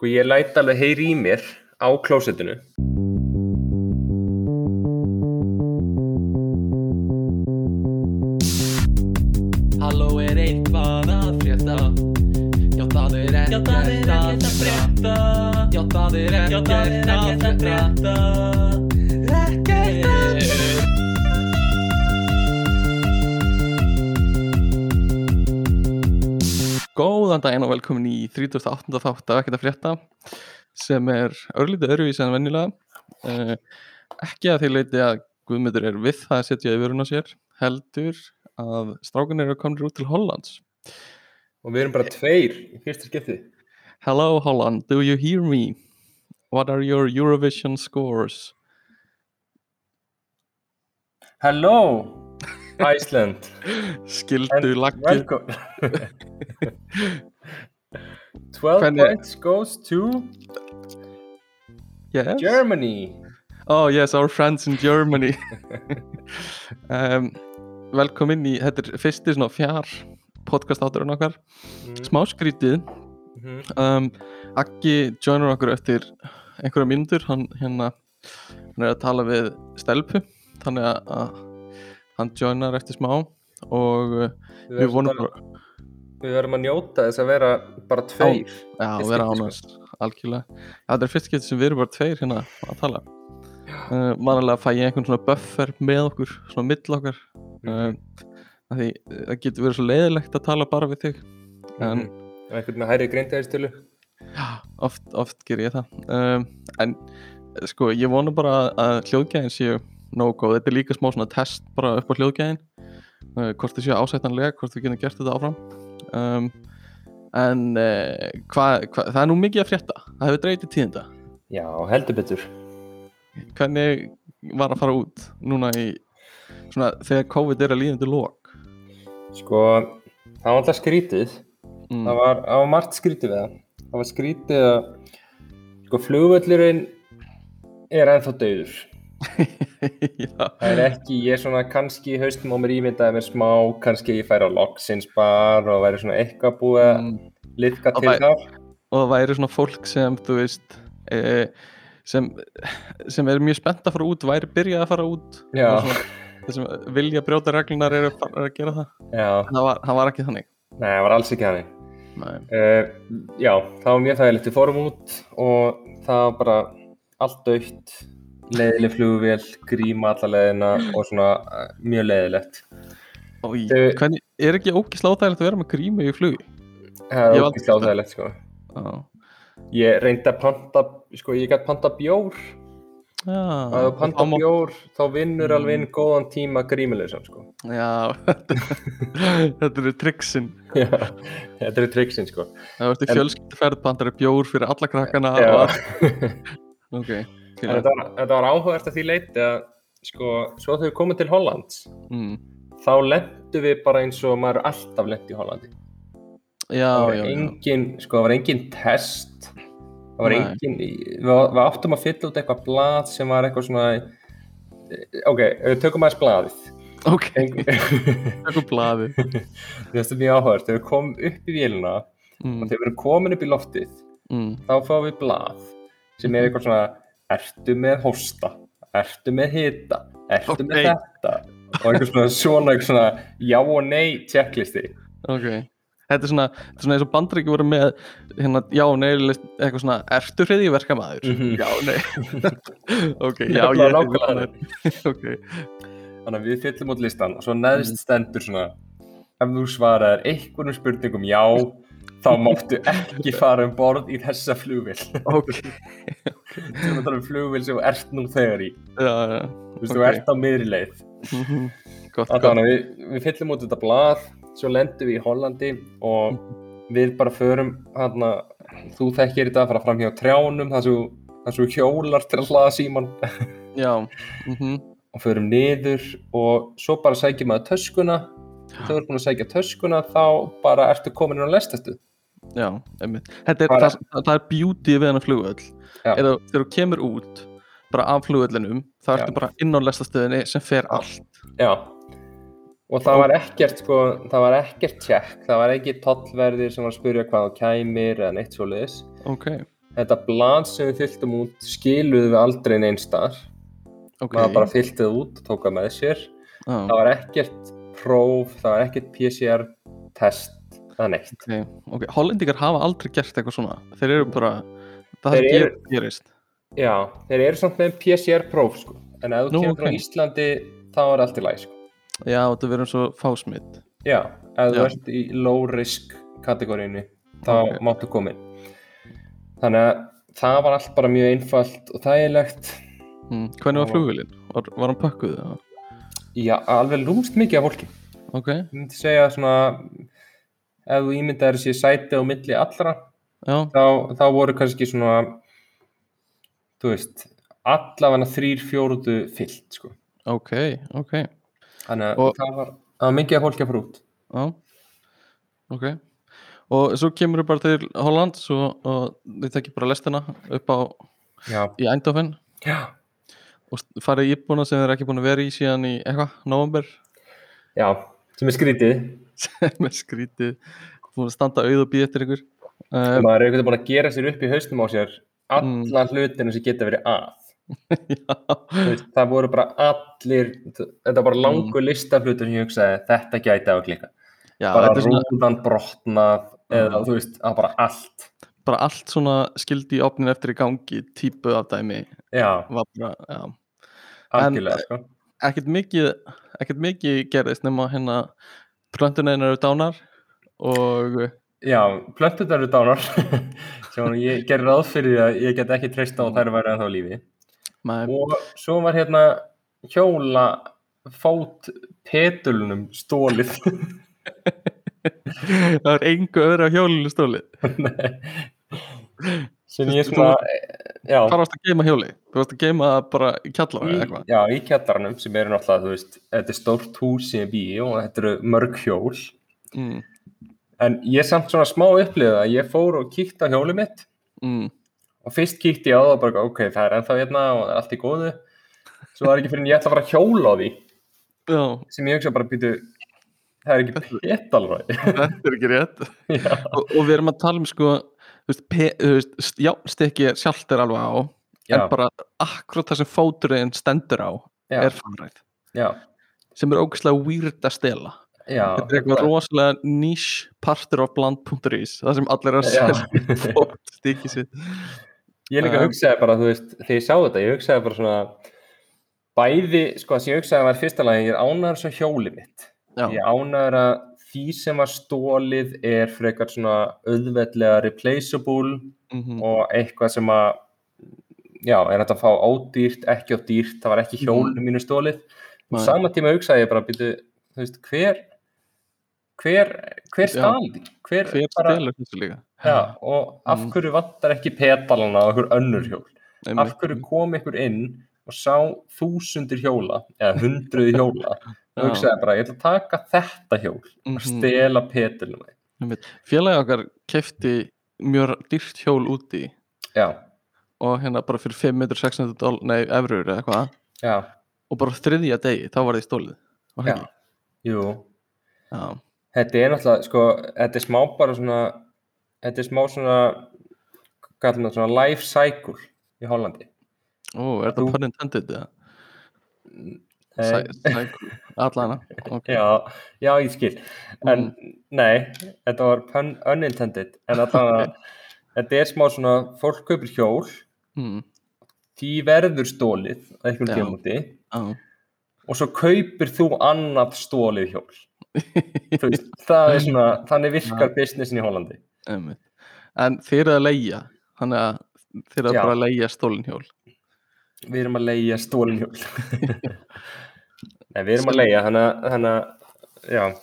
Sko ég læt alveg heyri í mér á klósettinu. Halló er eitthvað að frétta? Já það er ekkert að frétta. Já það er ekkert að frétta Góðan daginn og velkomin í 38. þátt af ekkert að frétta sem er örlítið öðruvísi en venjulega uh, ekki að því leiti að Guðmundur er við það að setja í vörun á sér heldur að strákunir eru komin út til Hollands Og við erum bara tveir í fyrsta skipti. Hello Holland, do you hear me? What are your Eurovision scores? Hello, Iceland. Skildu welcome. 12 Hvernig- points goes to yes. Germany. Oh yes, our friends in Germany um, Velkomin í, þetta er fyrsti svona fjár podcast átturinn okkar smá skrítið Mhm. um, Aggi joinar okkur eftir einhverja mínútur hann, hérna, hann er að tala við stelpu þannig að, að hann joinar eftir smá og uh, Við vonum bara- við verðum að njóta þess að vera bara tveir. já, Fyrst vera skipti, ánast algjörlega, já, þetta er fyrst getur sem við erum bara tveir hérna að tala. Uh, mannlega fæ ég einhvern svona buffer með okkur, svona mill okkar. Mhm. uh, að því uh, það getur verið svo leiðilegt að tala bara við þig. En Mhm. Einhvern með hæri greindaðistölu. já, oft, oft ger ég það. Um, en eh, sko, ég vona bara að, hljóðgæðin séu nógu góð, þetta er líka smá svona test bara upp á hljóðgæðin. Uh, hvort þið séu ásættanlega, hvort við getum gert þetta áfram um, en uh, hvað, hva, það er nú mikið að frétta það hefur dreitið tíðinda Já, heldur betur. hvernig var að fara út núna í svona þegar COVID er að líðandi lók Sko, það var alltaf skrítið. mm. Það var, það var margt skrítið við það. Það var skrítið að sko, flugvöllurinn er ennþá dauður. Það er ekki, ég er svona kannski haustum á mér ímyndaði mér smá, kannski ég færi á loksins bar og væri svona eitthvað búið að mm. liðka Og til þar. og það væri svona fólk sem þú veist e, sem, sem er mjög spennt að fara út væri byrjað að fara út svona, þeir sem vilja brjóta reglunar eru að, að gera það það var, það var ekki þannig nei, það var alls ekki hannig. Nei. Uh, já, það var mjög þægilegt, við fórum út og það var bara allt dautt, leiðileg flugvél, gríma alla leiðina og svona uh, mjög leiðilegt. Í, Þau- hvernig, er ekki ógisláþægilegt að vera með grímu í flugi? Það er ógeðslega óþægilegt, sko. Já, Ég reyndi að panta, sko, ég gæti panta bjór, já, að þú panta þá má- bjór, þá vinnur Mm. alveg inn góðan tíma grímuleysan, sko. Já, þetta eru triksin Já, þetta er triksin, sko. Það En- fjölskylduferð, pandar bjór fyrir alla krakkana Já, og, Ok. Þetta var, þetta var áhugavert að því leiti að, sko, svo þegar við komum til Hollands, mm. þá lendu við bara eins og maður alltaf lent í Hollandi. Já, það já, já engin, sko, það var engin test það var Nei. engin við, við áttum að fylla út eitthvað blað sem var eitthvað svona ok, við tökum aðeins blaðið Ok, eitthvað blaði þetta er mjög áhugast, þegar við komum upp í vélina mm. og þegar við erum komin upp í loftið Mm. þá fáum við blað sem er eitthvað svona ertu með hósta, ertu með hita? Ertu með Ok. þetta? Og eitthvað svona, svona, svona já og nei checklisti. Ok, þetta er svona, þetta er svona eins og bandryggi voru með hérna, já, nei, list, eitthvað svona ertu hriði verkamaður? Mhm. Já, nei. Ok, já, ég nákvæmlega Ok, Þannig að við fyllum út listan og svo neðst stendur svona ef þú svaraðir einhvernum spurningum já þá máttu ekki fara um borð í þessa flugvél. Ok. Þú erum um flugvél sem þú ert nú þegar í. Já, já. Þú veist, Ok. þú ert á miðri leið. Mhm. Gott, gott. að við, við fyllum út þetta blað svo lendum við í Hollandi og við bara förum hana, þú þekkir þetta að fara fram hjá trjánum þar sem þú- hjólar til að hlaða síman Já, mhm. Og förum niður og svo bara sækjum maður töskuna. Þegar þú ert búin að sækja töskuna þá bara ertu komin inn á lestastu Já, einmitt. Þetta er, það, það, er beauty við hennar flugvöll. Já. er að þegar þú kemur út bara af flugvöllinum, þá ertu bara inn á lestastöðinni sem fer allt. Já. Og það var ekkert sko, það var ekkert tjekk það var ekki tollverðir sem var að spyrja hvað þú kæmir eða neitt svo leiðis Ok, þetta blad sem við fylltum út skiluðum við aldrei neins staðar. Ok. Maður bara fyllti það út og tók það með sér. Já, það var ekkert próf, það var ekkert PCR test, það er neitt ok, ok, hollendingar hafa aldrei gert eitthvað svona þeir eru bara það Þeir eru- gerist já, þeir eru samt með PCR próf sko. en ef þú kemur frá. Íslandi þá er allt í læg sko. já, þetta verður svo fásmitt já, ef þú ert í low risk kategóriinu þá Ok. máttu koma inn þannig að það var allt bara mjög einfalt og þægilegt mm. hvernig var Og- flugvillin? Var, var hann pökkuð? eða? já, alveg lúmst mikið af fólki ok, ég myndi segja svona ef þú ímyndaðir sér sæti á milli allra þá, þá voru kannski svona þú veist allavega þrýr fjóruðu fyllt sko. ok, ok. Þannig að Og- það var, var mikið að fara út. Já, ok. Og svo kemur þú bara til Holland svo, og þið tekið bara lestina upp á já, í Eindhoven. Já, og farið íbúna sem þið er ekki búin að vera í síðan í eitthvað, november já sem er skrítið sem er skrítið. Búin að standa auð og býða eftir ykkur. Um, maður er einhvern veginn búin að gera sér upp í haustum á sér alla hlutina sem geta verið að. Veist, það voru bara allir þetta var bara langur lista af hlutum sem ég hugsaði þetta gæti að klika já bara rúðan brotnað eða Já. þú veist, var bara allt. Bara allt svona skildi í opnin eftir í gangi típu af dæmi. Já, var bara, já. Algjörlega sko. ekkert mikið ekkert mikið gerðist nema hérna plöntunin eru dánar og Já, plöntunar eru dánar. Sem ég gerir ráð fyrir að ég get ekki treysta á að þær væri ennþá á lífi. Maður, og svo var hérna hjóla fót petulunum stólið það er engu öðru á hjólinu stólið sem ég svona hvað varst að geima hjóli? þú varst að geima það bara í kjallara í, eða eitthvað. já, í kjallaranum sem eru náttúrulega, þú veist, þetta er stórt hús sem ég bý og þetta eru mörg hjól. Mm, en ég samt svona smá upplifið að ég fór og kíkti á hjólið mitt. Mm, og fyrst kíkti ég á það og bara, ok, það er ennþá hérna og það er allt í góðu. Svo var ekki fyrir en ég ætla að fara að hjóla á því. Já, sem ég hugsa bara býtu það er ekki petalræði þetta er ekki rétt. Og, og við erum að tala um sko þú veist, pe, þú veist, st- já, stekki sjálft er alveg á Já. en bara akkurat það sem fóturinn stendur á já, er fannræð já, sem er ógæslega weird að stela. Já þetta er eitthvað rosalega niche partur af bland.is það sem allir er að selja fót stikki sitt. Ég líka Já. hugsaði bara, þú veist, þegar ég sá þetta ég hugsaði bara svona bæði, sko, það sem ég hugsaði var fyrsta lagi ég er ánæður svo hjólið mitt. Já, ég ánæður að því sem var stólið er frekar svona auðveldlega replaceable mhm, og eitthvað sem að já, er þetta að fá ódýrt, ekki á dýrt það var ekki hjólinu mínu stólið og sama tíma hugsaði ég bara þú veist, hver hver, hver stali hver, hver bara, líka? Já, og af Mm. hverju vantar ekki petalana á einhver önnur hjól? Af hverju kom einhver inn og sá þúsundir hjóla eða hundruði hjóla og hugsaði bara, ég ætla að taka þetta hjól og Mhm. stela petalunum Einmitt. félagi okkar kefti mjög dýrt hjól úti já, og hérna bara fyrir 500-600 dólar, nei, efrur eða já, og bara þriðja degi, þá var því stólið var það já jú Já. Þetta er náttúrulega, sko, þetta er smá bara svona, þetta er smá svona, hvað maður, svona life cycle í Hollandi. Ó, er þetta pun intended eða? Allana, ok Já, já, ég skil. En, nei, þetta var pun unintended, en allavega, þetta er smá svona, fólk kaupir hjól, mm. því verður stólið að einhvern tímúti Já. og svo kaupir þú annað stólið hjól. Veist, það er svona, þannig virkar businessin í Hollandi. Einmitt. En þeir eru að leigja þannig að þeir eru Já. bara að leigja stólin hjól Við erum að leigja stólin hjól. Nei, við erum að leigja, þannig að,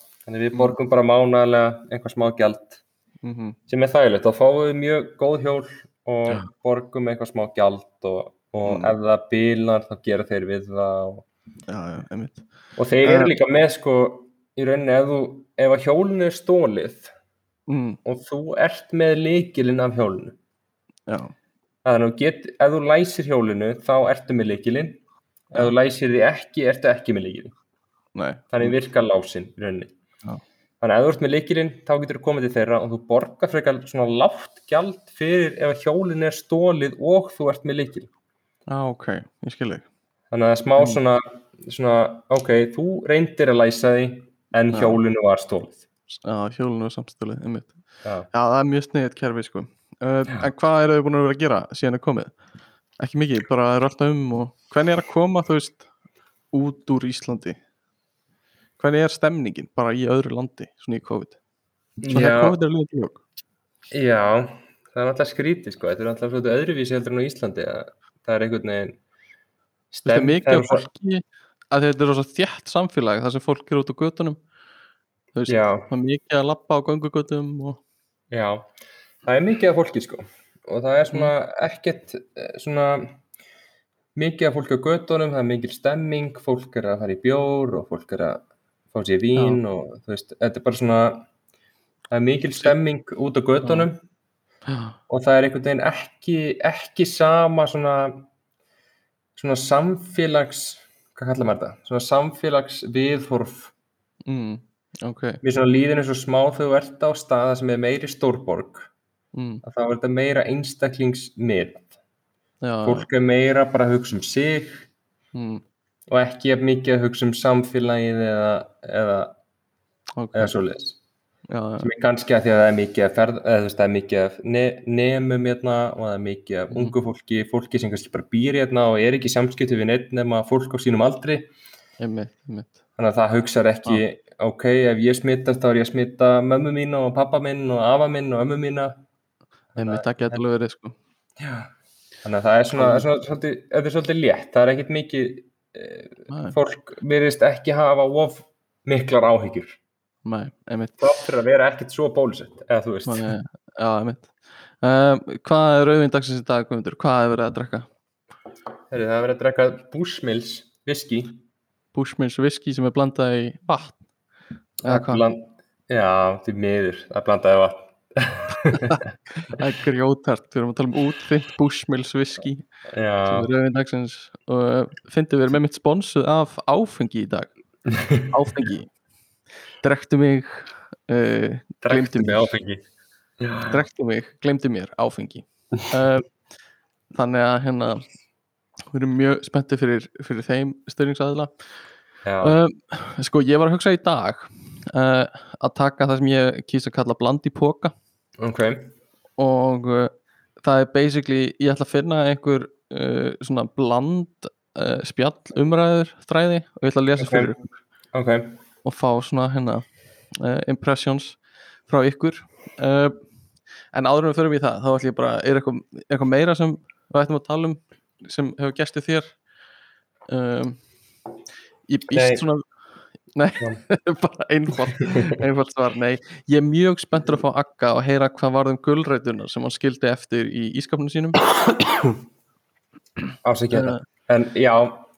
við borgum bara mánaðlega einhver smá gjald mm sem er þægilegt. Þá fáum við mjög góð hjól og Já. borgum einhver smá gjald og, og Mm. ef það bílar þá gera þeir við það. Og, Já, já, og þeir eru Eh. líka með, sko, í rauninni, ef, þú, ef að hjólinu er stólið mm. og þú ert með líkilinn af hjólinu, Já, þannig að get, ef þú læsir hjólinu þá ertu með líkilinn, ef þú læsir því ekki, ertu ekki með líkilinn. þannig virkar lásin rauninni Já. Þannig að ef þú ert með leikilinn, þá getur þú komið til þeirra og þú borgar frekar svona látt gjald fyrir ef að hjólinn er stólið og þú ert með leikilinn. Já, ok, ég skil þig Þannig að það er smá Mm. svona, svona, ok, þú reyndir að læsa því en Já. hjólinu var stólið. Já, hjólinu og samstölu, einmitt Já. Já, það er mjög sniðið kerfi, sko uh, En hvað eru þau búin að vera að gera síðan er komið? Ekki mikið, bara er alltaf um og hvernig er að koma, þú veist út úr Íslandi? Hvernig er stemningin bara í öðru landi, svona í COVID? Svona þegar COVID er líka ljók já, það er alltaf skrítið sko, þetta er alltaf svolítið öðruvísi heldur en á Íslandi að það er einhvern veginn Það er mikið af fólki að þetta er rosa þjætt samfélag þar sem fólk er út á Já, það er mikið að lappa á göngugötum og já, það er mikið af fólki sko og það er svona ekkert eh, svona mikið af fólki á göttunum, það er mikil stemming, fólk er að fara í bjór og fólk er að fá sér vín og þú veist, þetta er bara svona það er mikil stemming út á göttunum Já, og það er einhvern veginn ekki, ekki sama svona, svona samfélags, hvað kallar maður þetta? Svona samfélags viðhorf. mm, ok. Mér svona eins og smá þú ert á staða sem er meiri stórborg, mm, að þá er þetta meira einstaklingsmið. Fólk er meira bara að hugsa um sig mm, og ekki jafn mikið að hugsa um samfélagið eða, eða, ok. eða svoleiðis. sem er kannski að því að það er mikið að ferð, eða það er mikið af ne nemum hérna og það er mikið af Mhm. ungu fólki, fólki sem kannski bara býr hérna og er ekki í samskipti við neitt nema fólk á sínum aldri, einmitt, einmitt. Þannig að það hugsar ekki ok, ef ég smittast þá er ég að smitta mömmu mín og pappa minn og afa minn og ömmu mína einmitt, það getur alveg verið sko. Þannig að það er svona, er svona svolítið, þetta er svolítið létt, það er ekkit mikið eh, Nei, fólk virðist ekki hafa of miklar áhyggjur. Nei, einmitt. Þátt fyrir að vera ekkit svo bólusett eða þú veist. Nei, Já, einmitt. Um, Hvað er auðvinn dagsins í dag, Guðmundur? Hvað er verið að drekka? Heri, það er verið að drekka Bushmills whisky. Bushmills whisky sem er blandað í vatn Eða hvað? bland... Já, því miður, það blandaði vatn. Það er grjótart, við erum að tala um útþynt Bushmills whisky og uh, fyndum við erum með mitt sponsuð af áfengi í dag. Áfengi. Drektu mig uh, drekti gleymdu mig áfengi. Drektu mig, glemdi mér áfengi. Uh, Þannig að hérna við erum mjög spenntið fyrir, fyrir þeim styrningsaðila um, Sko, ég var að hugsa í dag uh, að taka það sem ég kýsa að kalla bland í póka ok, og uh, það er basically, ég ætla að finna einhver uh, svona bland uh, spjall umræður þræði og ég ætla að lesa Ok. fyrir ykkur. Ok, og fá svona hérna uh, impressions frá ykkur. Uh, en áður en við það þá ætlum ég bara, er eitthvað, eitthvað meira sem við ættum að tala um sem hefur gestið þér? Um, ég býst Nei. svona nei, bara einfalt einfalt svar, nei, ég er mjög spenntur að fá Akka og heyra hvað varðum gulrætunar sem hann skildi eftir í ískapnum sínum ásækja þetta. En já,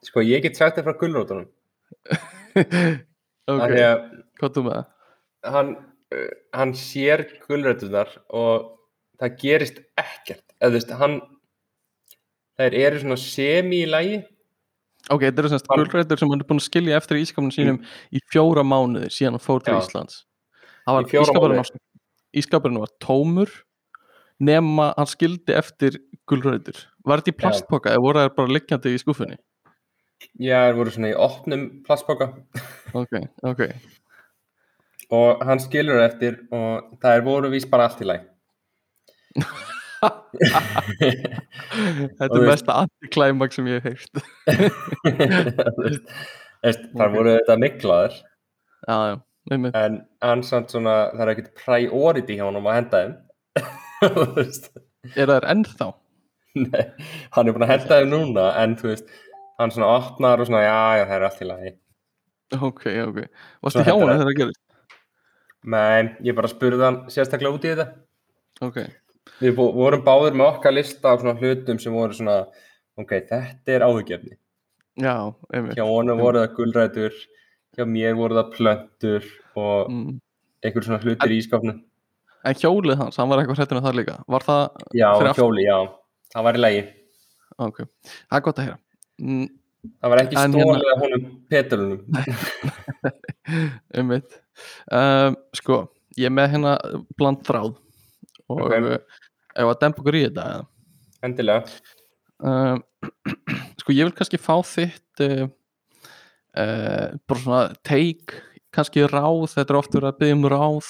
sko, ég get þér frá gulrótunum. ok, hvað þú með það? hann, uh, hann sér gulrótunar og það gerist ekkert. Eða þú veist, hann, þær eru svona semi í lagi. Ok, þetta eru Hann- gulrætur sem hann er búin að skilja eftir í ískapnum sínum í fjóra mánuði síðan hann fór til Já. Íslands. Það var ískapurinn var, ískapurinn var tómur nema hann skildi eftir gulrætur. Var þetta í plastpoka eða voru það bara liggjandi í skúfunni? Já, þær voru svona í opnum plastboka Ok, ok. Og hann skilur það eftir og það er voru vís bara allt í lagi. Þetta er mesta antiklæmak sem ég hef þar Ok. voru þetta miklaður Já, já, en hann samt svona það er ekkert priority hjá honum að henda þeim. Er það ennþá? nei, hann er búin að henda þeim núna en þú veist, hann svona opnar og svona já, já, það er allt í lagi. Ok, ok. Varstu hjá hann þegar það gerist? menn, ég bara spurði hann sérstaklega út í þetta. Ok, við vo- vorum báður með okkar lista af svona hlutum sem voru svona ok, þetta er áhugjefni já, einmitt hjá honum voru það gulrætur hjá mér voru það plöntur og mm. einhver svona hlutir í ískapnum En hjólið hans, hann var eitthvað hrættur en það líka. Var það já, fyrir aftan? hjóli, já, það var í lagi. Ok, það er gott að heyra. Mm, Það var ekki En hérna- stólið af honum petrunum. um um, sko, ég með hérna bland þráð og Ok. okay. ef að dempa okkur í þetta eða? Endilega. um, sko ég vil kannski fá þitt uh, uh, bara svona take kannski ráð, þetta er oft verið að byggja um ráð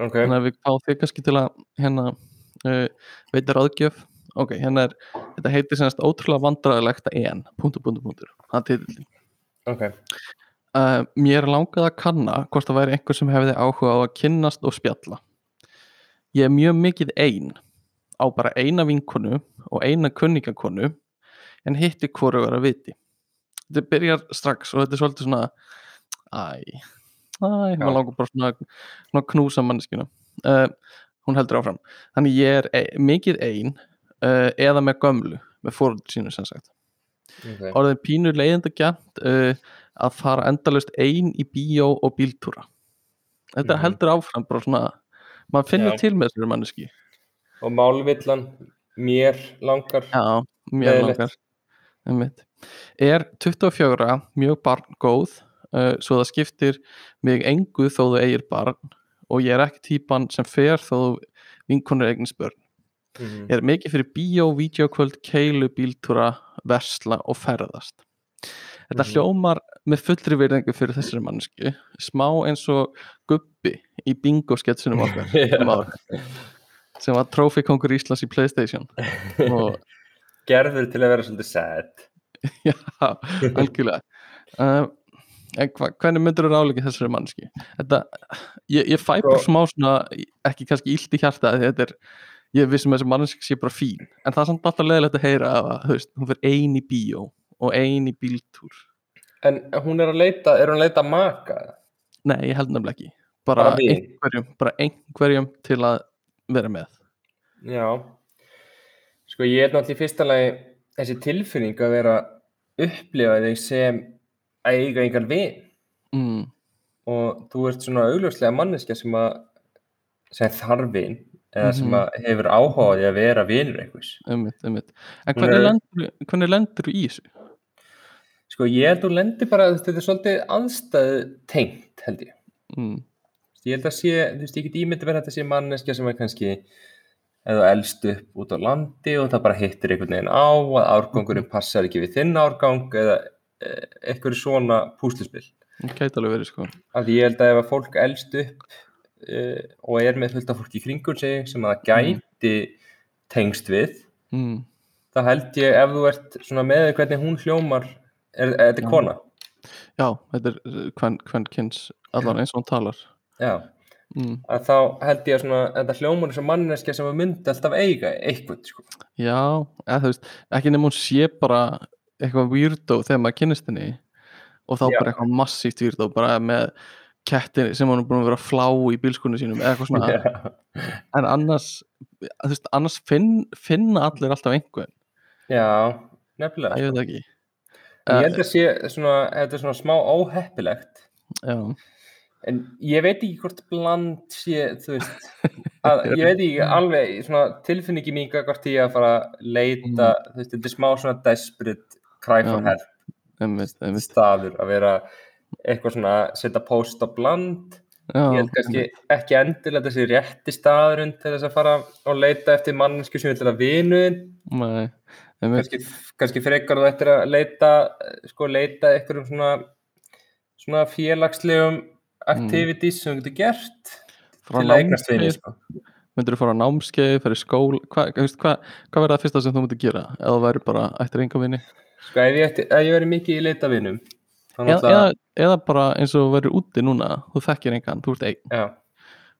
Ok. þannig að við fá þig kannski til að hérna uh, veita ráðgjöf ok, hérna er, þetta heitir semast ótrúlega vandræðilegt en, punktur, punktur, punktur það er titillin Ok. uh, mér langaði að kanna hvort það væri einhver sem hefði áhuga á að kynnast og spjalla ég er mjög mikið ein á bara eina vinkonu og eina kunningakonu en hitti hvoru var að viti. Þetta byrjar strax og þetta er svolítið svona æ, æ, maður langar bara svona, svona knúsa manneskinu uh, hún heldur áfram. Þannig ég er e mikið ein uh, eða með gömlu með fóröldur sínu sem sagt. Ok. orðin pínur leiðindagjant uh, að fara endalaust ein í bíó og bíltúra. Þetta Mhm. heldur áfram bara svona maður finnur til með þessari manneski Og málvillan, mér langar. já, Leiðilegt. langar er 24 mjög barngóð uh, svo það skiptir mig engu þó þú eigir barn og ég er ekki típan sem fer þó vinkonur eignist börn Mhm. er mikið fyrir bíó, vídeokvöld, keilu, bíltúra, versla og ferðast. Þetta Mhm. hljómar með fullri virðingu fyrir þessari mannsku, smá eins og gubbi í bingo sketsunum okkar. Sem var trófikongur Íslands í Playstation. Og Gerður til að vera svolítið sad. já, algjörlega. Uh, hva, hvernig myndur þú ráleika þessari mannski þetta, ég, ég fæ bara Sko- smá svona ekki kannski illt í hjarta þetta er, ég vissum að þessi mannski sé bara fín. En það er samt alltaf leðilegt að heyra að veist, hún fyrir ein í bíó og ein í bíltúr En hún er að leita, er hún að leita maka? nei, ég held nefnilega ekki bara, Bara einhverjum, bara einhverjum til að vera með Já. Sko ég er náttúrulega í fyrsta lagi þessi tilfinning að vera upplifa þig sem eiga engan vin mm, og þú ert svona augljóslega manneskja sem að sem þarf vin eða sem Mhm. að hefur áhuga á því að vera vinur einhvers. einmitt, einmitt. en Hún hvernig er- lendur, hvernig lendur í þessu Sko ég held að þú lendir bara, þetta er svolítið aðstæðu tengt held ég. mm, Ég held að sé, þú veist, ég get ímyndið verið að þetta sé manneskja sem er kannski eða elst upp út á landi og það bara hittir einhvern veginn á að árgangurinn passar ekki við þinn árgang eða eh, eitthvað svona púslispill. gæti alveg verið sko. Því ég held að ef að fólk elst upp uh, og er með fullt af fólki í kringum sig sem að það gæti tengst við, mm, það held ég ef þú ert svona með hvernig hún hljómar, er, er þetta kona? já, þetta er uh, hvern, hvern kynns allan eins og hún talar Já. mm, Að þá held ég að svona, þetta hljómar eins og manneskja sem að myndi alltaf eiga eitthvað, sko. já, eða veist ekki nema hún sé bara eitthvað weirdo þegar maður kynnist henni og þá Já. bara eitthvað massíft weirdo bara með kettin sem hann er búin að vera flá í bílskunni sínum eða eitthvað svona Já. en annars, veist, annars finn, finna allir alltaf einhvern Já, nefnilega. ég veit það ekki Ég held að sé svona, þetta er svona smá óheppilegt. Já, en ég veit ekki hvort bland sé, þú veist að, ég veit ekki alveg svona tilfinningi mín hvort ég að fara að leita þú veist, þetta er smá svona desperate cry for help staður að vera eitthvað svona setja post á bland. Já, ég held kannski ekki endilega þessi rétti staðurinn til þess að fara og leita eftir mannesku sem vil vera vinuðin nei, kannski, kannski frekar þú eftir að leita sko leita eitthvað svona svona félagslegum activities sem þú getur gert frá til að eignast námskeið. sko. myndir þú fara á námskeið, fara í skóla? Hvað hva, hva, hva verður það fyrsta sem þú myndir gera eða væri bara ættir enga vinni sko ef ég, ég veri mikið í leita vinum þá eða, eða, eða bara eins og verður úti núna þú þekkir engan, þú ert einn. Já,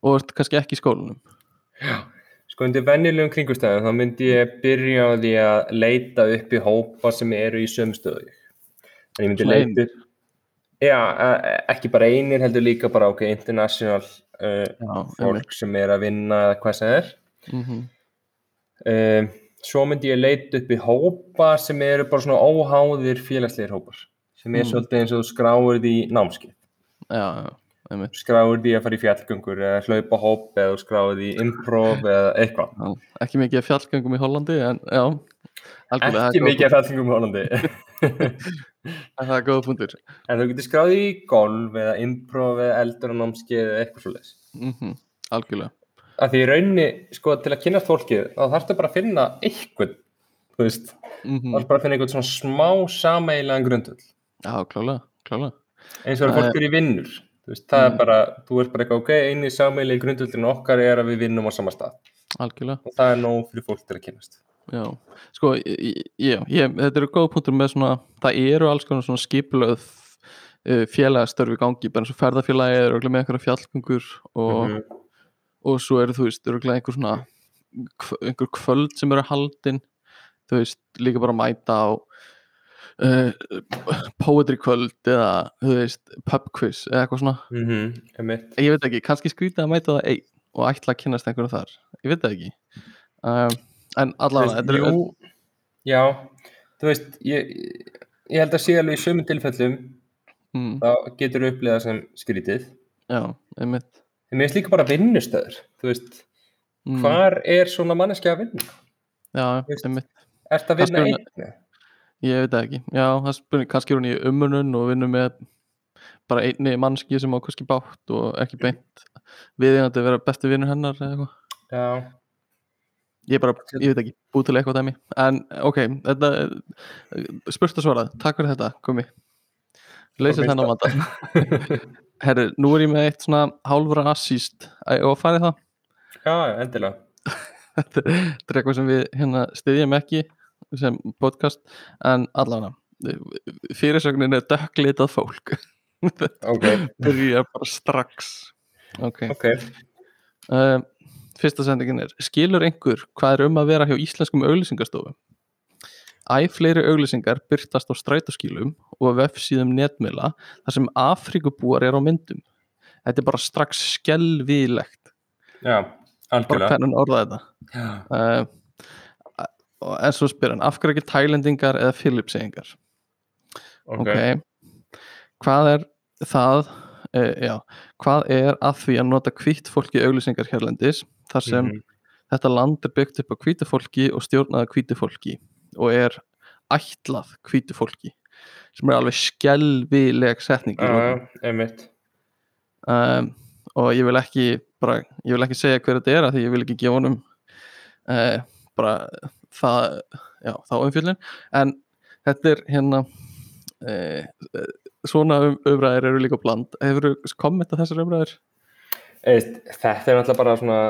og ert kannski ekki í skólanum sko undir venjulegum kringustæðum þá myndi ég byrja á því að leita upp í hópa sem eru í sömstöðu en ég myndi leita upp já, e- ekki bara einir heldur líka bara ok, international uh, já, fólk sem er að vinna eða hvað sem er. Mm -hmm. um, svo myndi ég leita upp í hópa sem eru bara svona óháðir félagslegir hópar sem er Mm. svolítið eins og skráir því námskið já, já, skráir því að fara í fjallgöngur eða hlaupa hóp eða þú skráir því improv eða eitthvað. Já, ekki mikið fjallgöngum í Hollandi en já, algjörlega, ekki það mikið af fellingum Hollandi. Það er góða punktur. En þú getur skráð í golf eða improv eða eldur og námskeið eða eitthvað svo leis mm algjörlega. Að því í rauninni, sko, til að kynast fólkið þá þarfstu bara að finna eitthvað þú veist, mm þá þarfstu bara að finna eitthvað svona smá sameigilegan grundull já, klálega, klálega. Eins og að Það fólk eru í vinnur veist, það Mm. er bara, þú ert bara eitthvað ok, eini sammeilegi grundullin okkar er að við vinnum á sama stað algjörlega og það er nóg fyrir fólk til að kynast Já, sko, ég, ég, þetta eru góð punktur með svona, það eru alls konar svona skipulöð uh, félagastörfi í gangi, bara eins og ferðarfélagi er örugglega með einhverja fjallgöngur og, Mhm. og svo eru þú veist, örugglega einhver svona hv- einhver kvöld sem eru haldin þú veist, líka bara mæta á uh, poetry kvöld eða, þú veist, pub quiz eða eitthvað svona, Mhm, einmitt. ég veit ekki, kannski skrítið að mæta það einn og ætla að kynast einhverju þar, ég veit það ekki. Um, en allavega, þetta eru jú, já, þú veist ég, ég held að sé alveg í sömum tilfellum mm, þá getur þú upplifað sem skrítið já, einmitt. En mér finnst líka bara vinnustöður þú veist, mm, hvar er svona manneski að vinna? já, einmitt, Ertu að vinna Það einn? Ég veit það ekki. Já, það spurning, kannski hún í umurnun og vinnur með bara einni mannski sem á kannski bátt og ekki beint viðeigandi að vera besti vinnur hennar eða eitthvað. Já, ég bara, ég veit ekki, búið til eitthvað dæmi. En ok, þetta spurt að svarað, takk fyrir þetta, komi leysið þennan vanda. Herri, nú er ég með eitt svona hálfra assíst, og farið það? Já, endilega. Þetta er eitthvað sem við hérna styðjum ekki sem podcast en allavega fyrirsögnin er dökklitað fólk. Ok, byrja bara strax. Ok. Ok. Uh, fyrsta sendingin er skilur einhver hvað er um að vera hjá íslenskum auglýsingastofu? Æ fleiri auglýsingar byrtast á strætóskílum og vefsíðum netmiðla þar sem Afrikubúar er á myndum. Þetta er bara strax skelvilegt Já, bara algjörlega. hvernig hann orðaði þetta. Já, uh, en svo spyr hann af hverju ekki tælendingar eða filipseyingar ok, ok. Hvað er það uh, já, hvað er að því að nota hvítt fólki auglýsingar hérlendis þar sem Mhm. þetta land er byggt upp á hvítu fólki og stjórnaða hvítu fólki og er ætlað hvítu fólki sem er alveg skelvileg setning einmitt. Um, og ég vil ekki bara, ég vil ekki segja hver þetta er af því ég vil ekki gefa honum uh, bara það já, þá umfjöldin en þetta er hérna uh, svona um, umræðir eru líka bland. Hefur þú kommentað þessar umræðir? Eist, Þetta er náttúrulega bara svona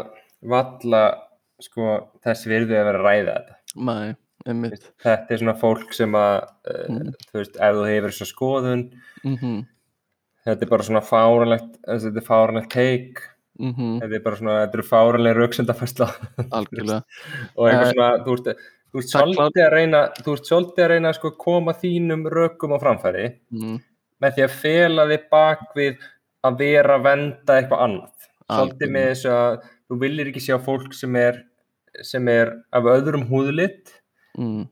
valla sko, þess virði að vera að ræða þetta. Nei, einmitt. Þetta er svona fólk sem að Mm. þú veist, ef þú hefur þessu skoðun mm þetta er bara svona fáranlegt þetta er fáranlegt teik -hmm, þetta er bara svona, þetta eru fáranlega rauksendafærsla algjörlega. Og eitthvað Eh, svona, þú ert, þú er svolítið að reyna þú ert svolítið að reyna að sko koma þínum rökum á framfæri mm, með því að fela þig bak við að vera að venda eitthvað annað. Svolítið með þessu að þú viljir ekki sjá fólk sem er sem er af öðrum húðlit mm,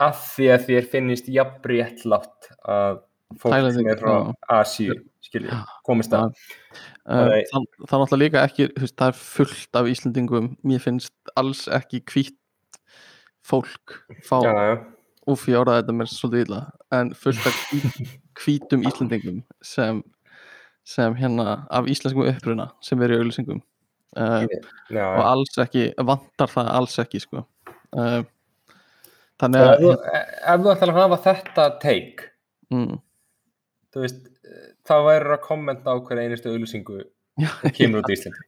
af því að þér finnist jafnréttlátt að fólk sem er frá skilji, komist að. Það, er náttúrulega líka ekki veist, það er fullt af Íslendingum. Mér finnst alls ekki hvít fólk fá úf, ég áraði þetta mér svolítið illa en fullt af hvítum Íslendingum sem, sem hérna af íslenskum uppruna sem er í auglýsingum. Uh, já, og alls ekki, vantar það alls ekki sko. Uh, þannig að þú, ef þú ætlar að hafa þetta take mm, þú veist, þá væri að kommenta á hverja einustu auðlýsingu kemur út í Íslandi.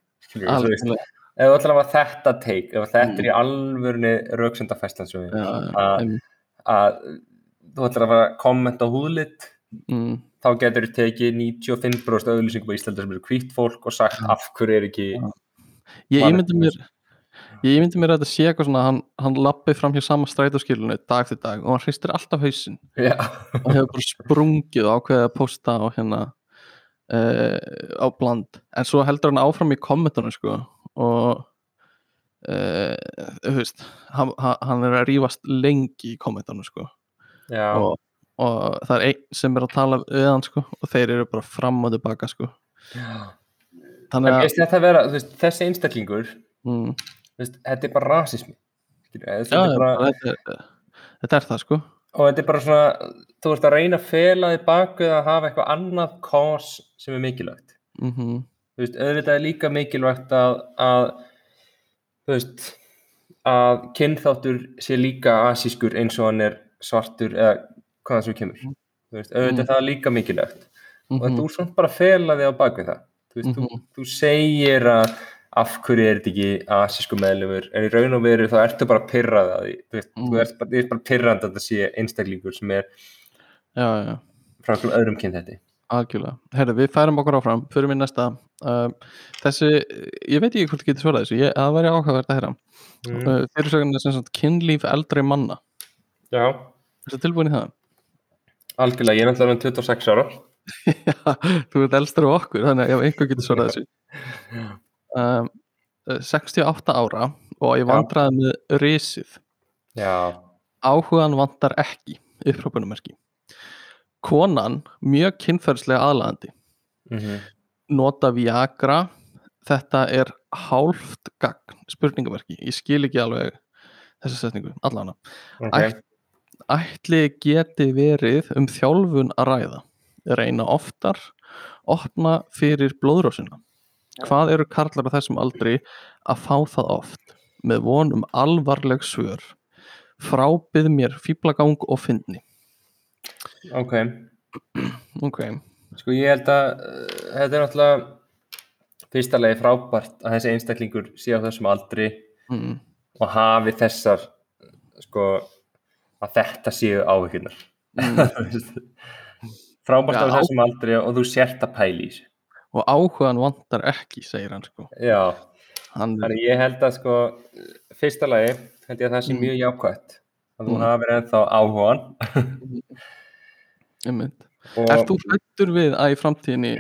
Að hafa þetta take ef þetta er í Mm. alvörni rauksendafæslan að, þú ætlar að fara að kommenta á húðlit mm, þá getur þú tekið 95% auðlýsingum á Íslandi sem eru hvítt fólk og sagt af hverju er ekki ég Manneskja. ímyndi mér ég ímyndi mér að þetta sé eitthvað svona hann, hann lappi fram hjá sama strætóskilunni dag til dag og hann hristir alltaf hausinn. Já, og hefur bara sprungið ákveðið að posta á hérna uh, á bland. En svo heldur hann áfram í kommentunum sko og uh, þú veist hann, hann- er að rífast lengi í kommentunum sko. Já, og, og það er einn sem er að tala við hann sko og þeir eru bara fram og tilbaka sko. En þannig að að vera, veist, þessi einstaklingur mm, veist, þetta er bara veist, þetta er er, er það sko. Og þetta er bara svona, þú ert að reyna að fela þig bakuð að hafa eitthvað annað kos sem er mikilvægt. Mm þú veist, auðvitað er líka mikilvægt að, að þú veist að kynþáttur sé líka asískur eins og hann er svartur eða hvað það svo kemur þú veist, auðvitað Mm. er það líka mikilvægt. Og -hmm. þú er svona bara að fela þig á bakvið það. Þú veist, þú, Mhm. þú segir að af hverju er þetta ekki asísku meðlumur en í raun og veru þá ertu bara pyrrað að því. Þú veist, Mm. þú ert bara, þú ert bara pyrrandi að þetta sé einstaklingur sem er já, já, frá einhverjum öðrum kyn þetta algjörlega. Herri, við færum okkur áfram, fyrir mér næsta. Um, þessi, ég veit ekki hvort ég geti svarað þessu, ég, það væri áhugavert að heyra. Mm. uh, fyrirsögn er sem sagt kynlíf eldri manna. Já, er þetta tilbúin í það? algjörlega, ég er náttúrulega með 26 ára. Já, þú ert elstur á okkur þannig að einhver getur svarað þessu um, 68 ára og ég vandraði með risið. Já, áhugan vantar ekki upprópunumerki konan mjög kynferðslega aðlaðandi. Mm nota Viagra. Þetta er hálft gagn spurningamerki, ég skil ekki alveg þessa setningu, allana ok. Ætt, ætli geti verið um þjálfun að ræða. Reyna oftar opna fyrir blóðrósina hvað eru karlar á þessum aldri að fá það oft? Með von um alvarleg svör. Frábið mér fýblagang og fyndni. Ok, ok, sko ég held að uh, þetta er náttúrulega fyrsta lagi frábært að þessi einstaklingur sé á þessum aldri mm. og hafi þessar sko að þetta séu áhyggjurnar. Frábært Já, á þessum aldri og þú sért að pæla í þessu og áhugan vantar ekki segir hann sko Já, hann, þannig ég held að sko fyrsta lagi held ég að það sé Mm. mjög jákvætt að þú Mm. hafir ennþá áhugan einmitt. og Ert þú hlættur við að í framtíðinni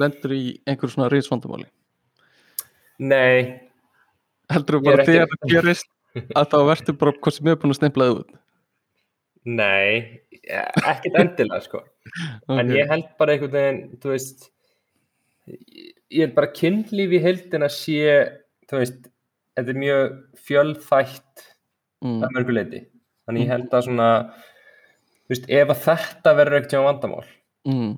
lendur í einhverju svona risvandamáli? Nei, Heldur þú Ég er bara þegar það gerist að þá verður bara hvort sem er búin að stimplaði út? nei ekkert endilega sko en Ok. ég held bara einhvern veginn þú veist ég held bara kynlíf í heildina sé þú veist, þetta er mjög fjölþætt mm. að mörgu leiti þannig ég held að svona þú veist, ef að þetta verður ekkert hjá vandamál Mm.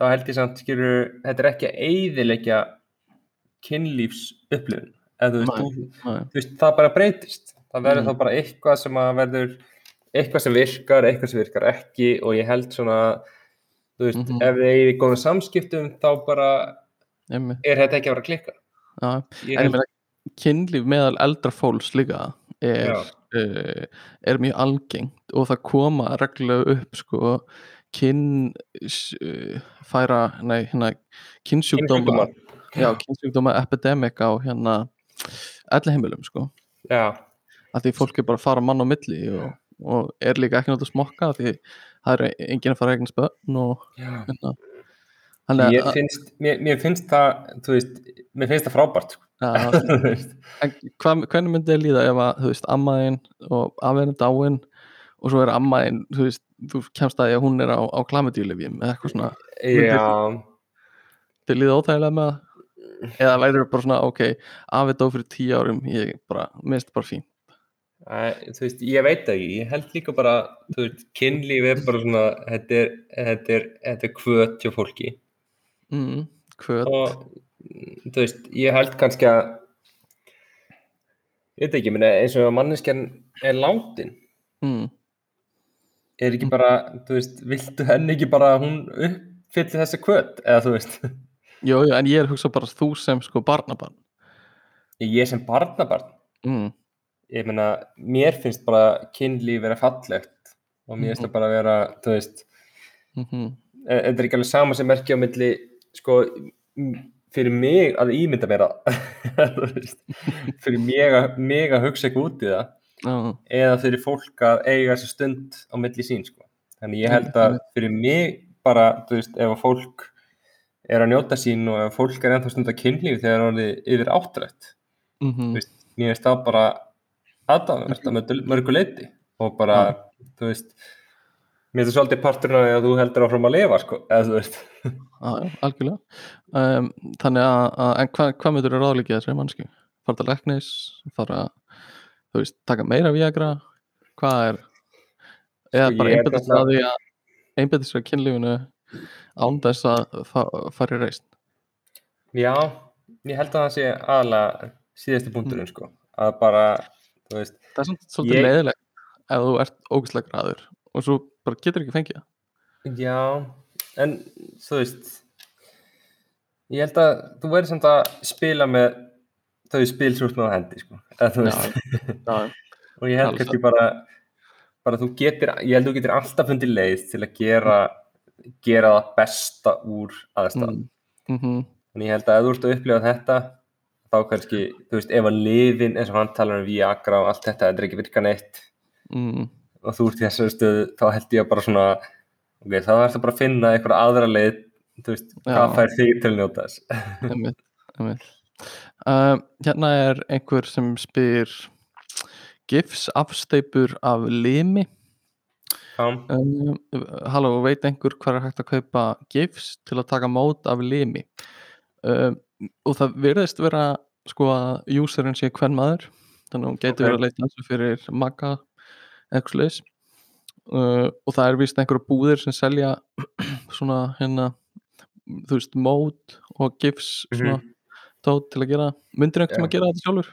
þá held ég samt, skilur, þetta er ekki að eyðileggja kynlífs upplifun eða þú veist, þú, veist, það bara breytist það verður Mm. þá bara eitthvað sem að verður eitthvað sem virkar, eitthvað sem virkar ekki og ég held svona þú veist, Mhm. ef þið eigið í góðum samskiptum þá bara. Er þetta ekki að vera að klikka ég En ég meina kynlíf meðal eldra fólks líka er, uh, er mjög algengt og það koma reglulega upp sko kyn uh, færa, nei hérna já, kynsjúkdóma epidemic á hérna elli heimilum sko. Já, að því fólk er bara að fara mann á milli og, og er líka ekki náttúrulega smokka af því það er enginn að fara að eigna spönn og hérna Mér, finnst, mér, mér finnst það þú veist, mér finnst það frábært sko. veist. en hvað, hvernig myndi þið líða ef að, þú veist, ammaðin og afverðin dáin og svo er ammaðin, þú veist, þú kemst að því að hún er á, á klamidíulefjum eða eitthvað svona, já, þið líða óþægilega með það? Eða væri bara svona, ok afið dó fyrir tíu árum, ég bara minnst bara fín Æ, þú veist, ég veit það ekki, ég held líka bara, þú veist, kynlíf er bara svona, þetta er, þetta er, þetta er hjá fólki mm, og, mm, þú veist, ég held kannski að, ég veit ekki, meni, eins og manneskjan er látin, mm, er ekki bara, þú veist, viltu henni ekki bara að hún uppfylli þessa kvöt, eða þú veist, jú, jú, en ég er að hugsa bara þú sem sko barnabarn. Ég sem barnabarn, mm, ég meina, mér finnst bara kynlíf vera fallegt og mér finnst það bara vera, þú veist, mm en þetta er ekki alveg sama sem merkja á milli sko fyrir mig að ímynda mér þú veist, fyrir mig að, mig að hugsa eitthvað út í það já, eða fyrir fólk að eiga þessi stund á milli sín sko. þannig ég held að fyrir mig bara, þú veist, ef að fólk er að njóta sín og ef fólk er ennþá stund að kynlífi þegar það er yfir áttrætt mm, veist, mér finnst það bara aðdáðanvert að mörgu leiti og bara, þú veist mér finnst það svolítið parturinn af því að þú heldur áfram að lifa sko, eða þú veist. Já, algjörlega. Um, Þannig að, að en hvað hva myndur þú ráðleikið þessari mannski? Fara til læknis, fara þú veist, taka meira viagra? Hvað er eða Sko, bara náttúrulega- að því að einbættist að kynlífinu án þess að það fari reist Já, ég held að það sé aðalega síðasti punkturinn sko að bara, þú veist það er svolítið Ég- leiðilegt ef þú ert ógæslega græður og svo bara getur ekki fengið það. Já, en þú veist ég held að þú verður samt að spila með þau spil svo með hendi sko. Eða, Já. Já, og ég held kannski bara bara þú getur, ég held að þú getur alltaf fundið leið til að gera gera það besta úr aðstæðan mm -hmm. en ég held að ef þú ert að upplifa þetta þá kannski, þú veist, ef að lifin eins og hann talar um Viagra og allt þetta þetta er ekki virka neitt mm, og þú ert í þessari stöðu, þá held ég að bara svona ok, þá er það bara að finna einhverja aðra leið, þú veist, hvað Já. fær þig til að njóta þess einmitt, einmitt. Uh, hérna er einhver sem spyr gifs afsteipur af limi um, halló, veit einhver hvað er hægt að kaupa gifs til að taka mót af limi um, og það virðist vera sko að userinn sé hvern maður þannig að hún geti Ok. verið að leita þessu fyrir maga eitthvað slis uh, og það er vist einhverja búðir sem selja svona hérna þú veist, mót og gifs svona Mhm. tót til að gera. Myndir einhvern Já. að gera þetta sjálfur?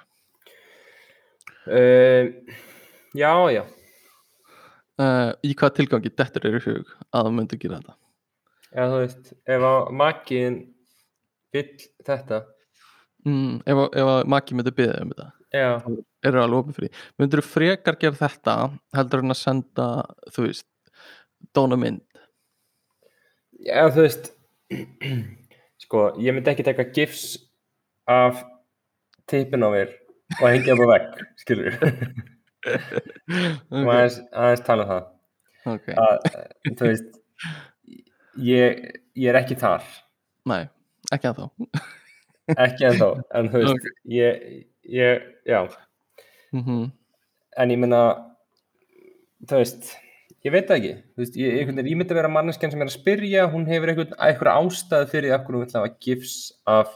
Uh, já, já. Uh, í hvað tilgangi dettur er í hug að það myndi gera þetta? Já, þú veist, ef að makiðin vill þetta. Mm, ef, að- að maki myndi byggja um þetta? Já, eru alveg opið fyrir því. Myndir þú frekar gera þetta heldur en að senda þú veist dóna mynd? Já, þú veist sko, ég myndi ekki taka gifs af teipin á mér og hengja á vegg, skilur og aðeins, aðeins tala um það. Ok, að, þú veist ég, ég er ekki þar. Nei, ekki að þá ekki ennþá, en þú veist ég, ég, já mm en ég meina þú veist, ég veit það ekki. Þú veist, ég, ég, ég myndi að vera manneskjan sem er að spyrja hún hefur einhver ástæð fyrir hverju hún vil hafa gifs af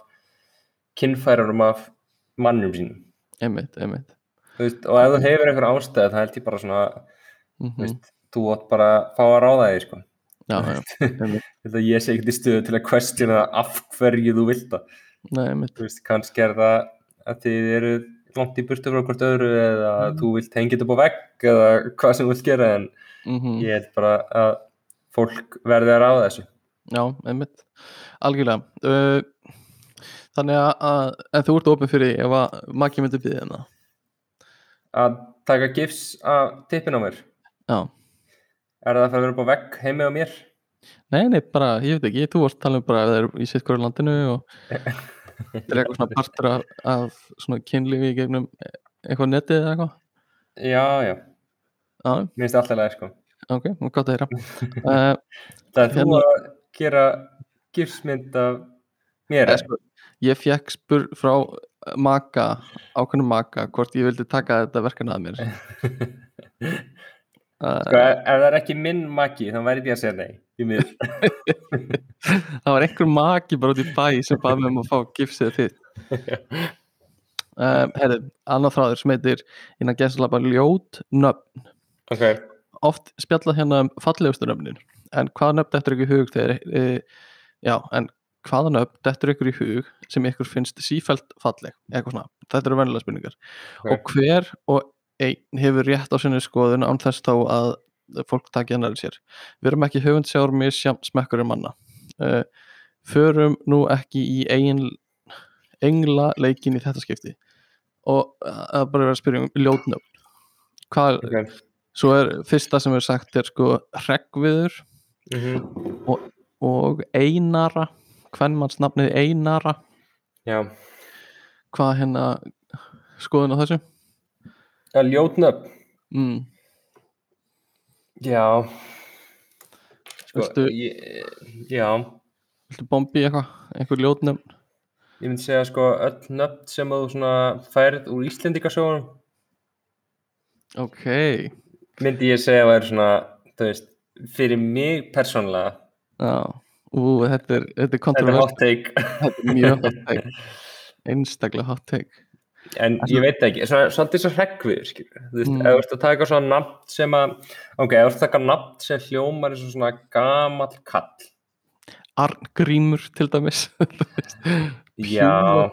kynfærarum af mannum sínum. Einmitt, einmitt. Veist, og ef þú hefur einhver ástæð það held ég bara svona, mm þú veist þú átt bara að fá að ráða því sko. já, já, ég sé ekkert í stöðu til að questiona af hverju þú vilt það. Kannski er það að þið eru langt í burtu frá hvort öðru eða Mm. þú vilt hengja þetta á vegg eða hvað sem þú vilt gera en mm ég held bara að fólk verði að ráða þessu. Já, einmitt. Algjörlega. Þannig að, að en þú ert opið fyrir ef að maki myndi byggja um það? Að taka gifs af tippin á mér? Já, er það að fara að vera á vegg heimi á mér? Nei, nei, bara, ég veit ekki. Þú varst að tala um bara ef það er í sitt hverju landinu og þetta er eitthvað svona partur af, af svona kynlífi gegnum eitthvað netið eða eitthvað? Já, já, mér finnst alltaf leið sko. Ok, gott að heyra. Uh, það er þú Hérna- að gera gifsmynd af mér Eða, sko, ég fekk spur frá maka, ákveðnum maka hvort ég vildi taka þetta verkefni að mér sko, ef, það er ekki minn maki þá væri ég að segja nei því miður. það var einhver maki bara út í bæ sem baði mig um að fá gifsið þitt um, herri, annað þráður sem heitir innan gæstlapa ljót nöfn. Ok, oft spjallað hérna um fallegustu nöfnin en hvað nöfn dettur ykkur í hug þegar e, já, en hvaða nöfn dettur ykkur í hug sem ykkur finnst sífælt falleg, eitthvað svona þetta eru venjulega spurningar. Ok. og hver og einn hefur rétt á sinni skoðun án þess þá að fólk taki hennar sér. Við erum ekki höfundsjár með smekkur um manna uh, förum nú ekki í eigin engla leikin í þetta skipti. Og að bara vera að spyrja um ljótnöfn. Hvað, ok. Svo er fyrsta sem er sagt er sko hreggviður mm og einara. Hvernmanns nafnið einara. Já, hvað hérna skoðun á þessu ja, ljótnöfn mm. já. Sko, Viltu- ég, já. Viltu bombi eitthvað, einhver ljótnöfn ég myndi segja sko öll nöfn sem þú svona færð úr Íslendingasögunum. Ok, myndi ég segja að væri svona þú veist, fyrir mig persónlega já. Ú, þetta er, þetta er þetta er hot take. Þetta er mjög hot take. Einstaklega hot take En ég veit ekki, svolítið svo hreggviður, skilur. Þú veist, Mm. ef þú ert að taka svona nafn sem að, ok, ef þú ert að taka nafn sem hljómar eins og svona gamall kall. Arngrímur til dæmis. Já,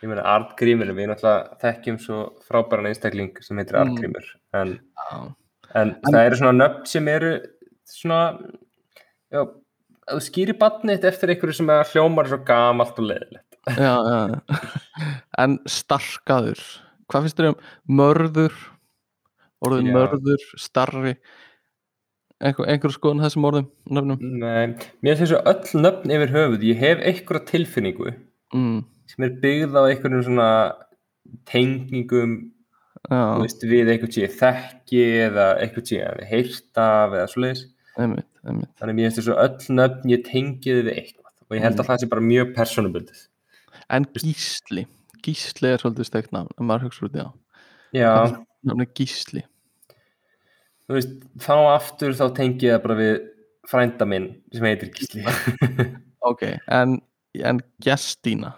ég meina Arngrímur, við náttúrulega þekkjum svo frábæran einstakling sem heitir Mm. Arngrímur. En, Já. en það eru svona nöfn sem eru svona, já, þú skýrir barnið þitt eftir einhverju sem hljómar svo gamalt og leiðilegt. Já, já. en starkaður. Hvað finnst þér um mörður? Orðin Já. mörður, starri. Einhver, einhver skoðun þessum orðum nöfnum? Nei, mér finnst þessu öll nöfn yfir höfuð, ég hef einhverja tilfinningu mm, sem er byggð á einhverjum svona tengingum veist, við einhvern tíu þekki eða einhvern tíu að við heyrt af eða svoleiðis. Þannig mér finnst þessu öll nöfn ég tengiði við eitthvað. Og ég held Mm. að það sé bara mjög persónubundið en gísli, gísli er svolítið steikt nafn en maður hugsa út í það. Já, nafn er gísli. Þú veist, þá aftur þá tengi ég það bara við frænda minn sem heitir Gísli. Ok, en, en Gestína?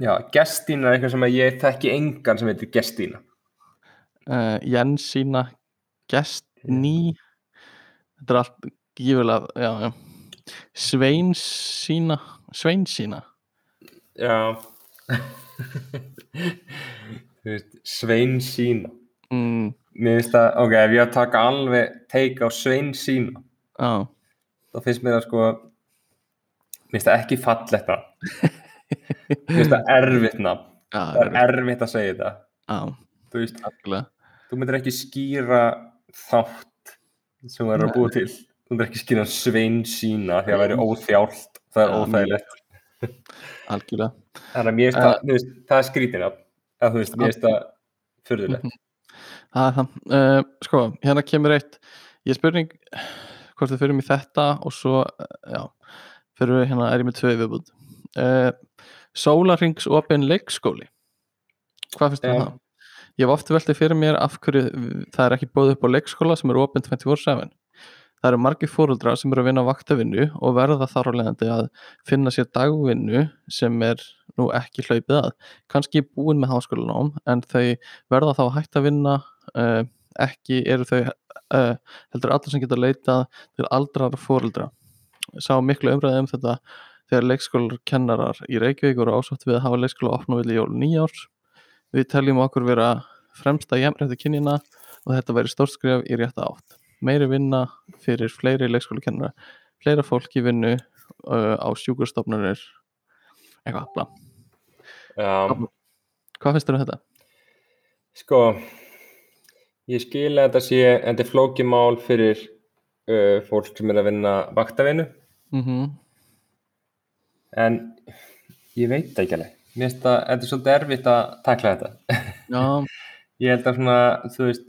Já, Gestína er eitthvað sem að ég þekki engan sem heitir Gestína. Uh, Jensína Gestný. Þetta er allt já. Sveinsína. Sveinsína já. Þú veist, Svein sína. Mm, Mér finnst það, ok, ef ég að taka alveg teika á Svein sína já, þá finnst mér það sko mér finnst það ekki fallegt nafn. Mér finnst það erfitt nafn. Já, það er erfitt. að segja þetta. Já, þú veist, algjörlega. þú myndir ekki skýra þátt sem það er að búa til. Þú myndir ekki skýra Svein sína því að það væri óþjált það er óþægilegt algjörlega. Þannig að mér þú veist, það er skrítin að þú veist, mér finnst það furðulegt. Það er það. Uh, sko, hérna kemur eitt. Ég spurning hvort þið fyrir mig þetta og svo, uh, já fyrir við hérna, er ég með tvö viðbúð uh, Sólarings opin leikskóli. Hvað finnst þið um Já. það? Ég hef oft veltið fyrir mér af hverju það er ekki bóðið upp á leikskóla sem er opin 24-7 Það eru margir fóruldrar sem eru að vinna vaktavinnu og verða þar á leiðandi að finna sér dagvinnu sem er nú ekki hlaupið að. Kannski búin með háskólanám en þau verða þá að hætta að vinna, uh, ekki eru þau uh, heldur allir sem geta leitað til aldrar fóruldra. Sá miklu umræði um þetta þegar leikskólar kennarar í Reykjavík voru ásátt við að hafa leikskóla opna vilja jól nýjárs. Við teljum okkur vera fremsta jæmrætti kynjina og þetta væri stórt skref í rétta átt meiri vinna fyrir fleiri leikskólakennara fleira fólk í vinnu uh, á sjúkurstofnunir eitthvað, bla. Já, Hvað finnst þér um þetta? sko ég skil að þetta sé þetta er flókið mál fyrir uh, fólk sem er að vinna vaktavinnu. Mm en ég veit ekki alveg. Mér finnst það, þetta er svolítið erfitt að takla þetta. Já, ég held að svona, þú veist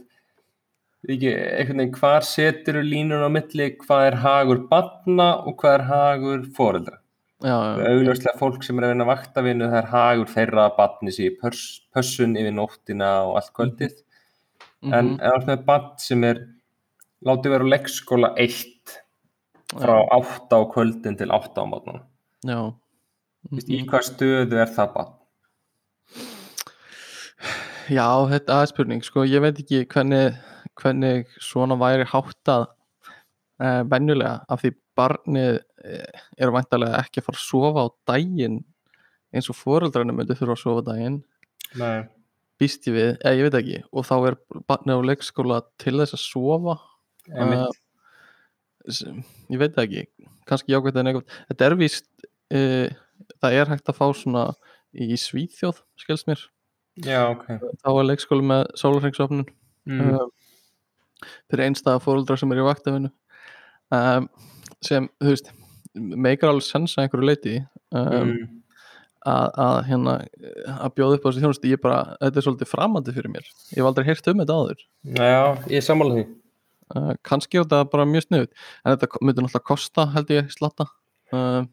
ekki, einhvern veginn, hvar setur línur á milli, hvað er hagur barna og hvað er hagur foreldra? Augljóslega fólk sem er að vinna vaktavinnu það er hagur þeirra að barni sér pössun yfir nóttina og allt kvöldið. En mhm, ef það er barn sem er látið vera á leikskóla eitt frá átta á kvöldin til átta á mótna já. í hvað stöðu er það barn? Já, þetta er spurning, sko, ég veit ekki hvernig, hvernig svona væri háttað uh, venjulega af því barnið uh, er væntalega ekki að fara að sofa á daginn eins og foreldrarnir myndi þurfa að sofa á daginn. Nei. býst ég við, eða ég veit ekki. Og þá er barnið á leikskóla til þess að sofa. Uh, ég veit ekki. Kannski jákvæmt en eitthvað. Þetta er víst uh, það er hægt að fá svona í Svíþjóð, skilst mér. Já, ok. Þá er leikskóli með sólarhengsofnun mm. um, fyrir einstæða fóruldra sem er í vaktafinu um, sem, þú veist meikar alveg sens að einhverju leiti um, Mm. að, að hérna að bjóða upp á þessi þjónustu, ég bara þetta er svolítið framandi fyrir mér, ég hef aldrei heyrt um þetta áður. Já, ég er sammála því. Uh, kannski er þetta bara mjög sniðut en þetta myndi náttúrulega kosta held ég slatta. Uh,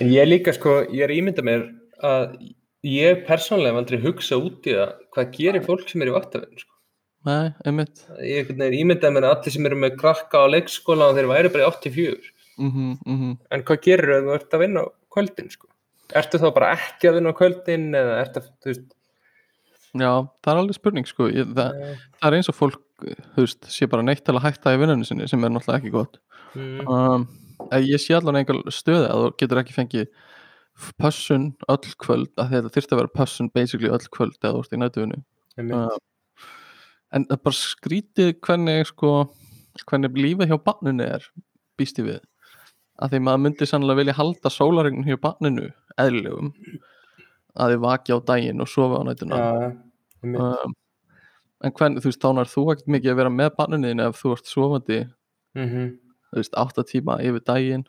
En ég er líka sko, ég er ímynda mér að ég persónlega hef aldrei hugsa út í það hvað gerir fólk sem er í vaktavinn sko. Nei, einmitt. Ég ímynda mér að allir sem eru með krakka á leikskóla og þeir væri bara í 84 mm -hmm, en hvað gerir ef þú ert að vinna á kvöldin sko? Ertu þá bara ekki að vinna á kvöldin eða ertu að, veist, já, það er alveg spurning sko. Ég, það, Eh, það er eins og fólk veist, sé bara neitt til að hætta í vinnunni sinni sem er náttúrulega ekki gott. Mm, um, en ég sé allan einhver stöði að þú getur ekki fengið pössun öll kvöld að þetta þyrfti að vera pössun basically öll kvöld eða þú ert í nætuvinnu einmitt. uh, en það bara skrítið hvernig sko hvernig lífið hjá barninu er býst ég við að því maður myndi sannlega vilja halda sólaregnum hjá barninu eðlilegum að þið vaki á daginn og sofa á Já, einmitt. um, en hvernig, þú veist, þá nær þú ekkert mikið að vera með barninu ef þú ert sofandi Mhm. þú veist, 8 tíma yfir daginn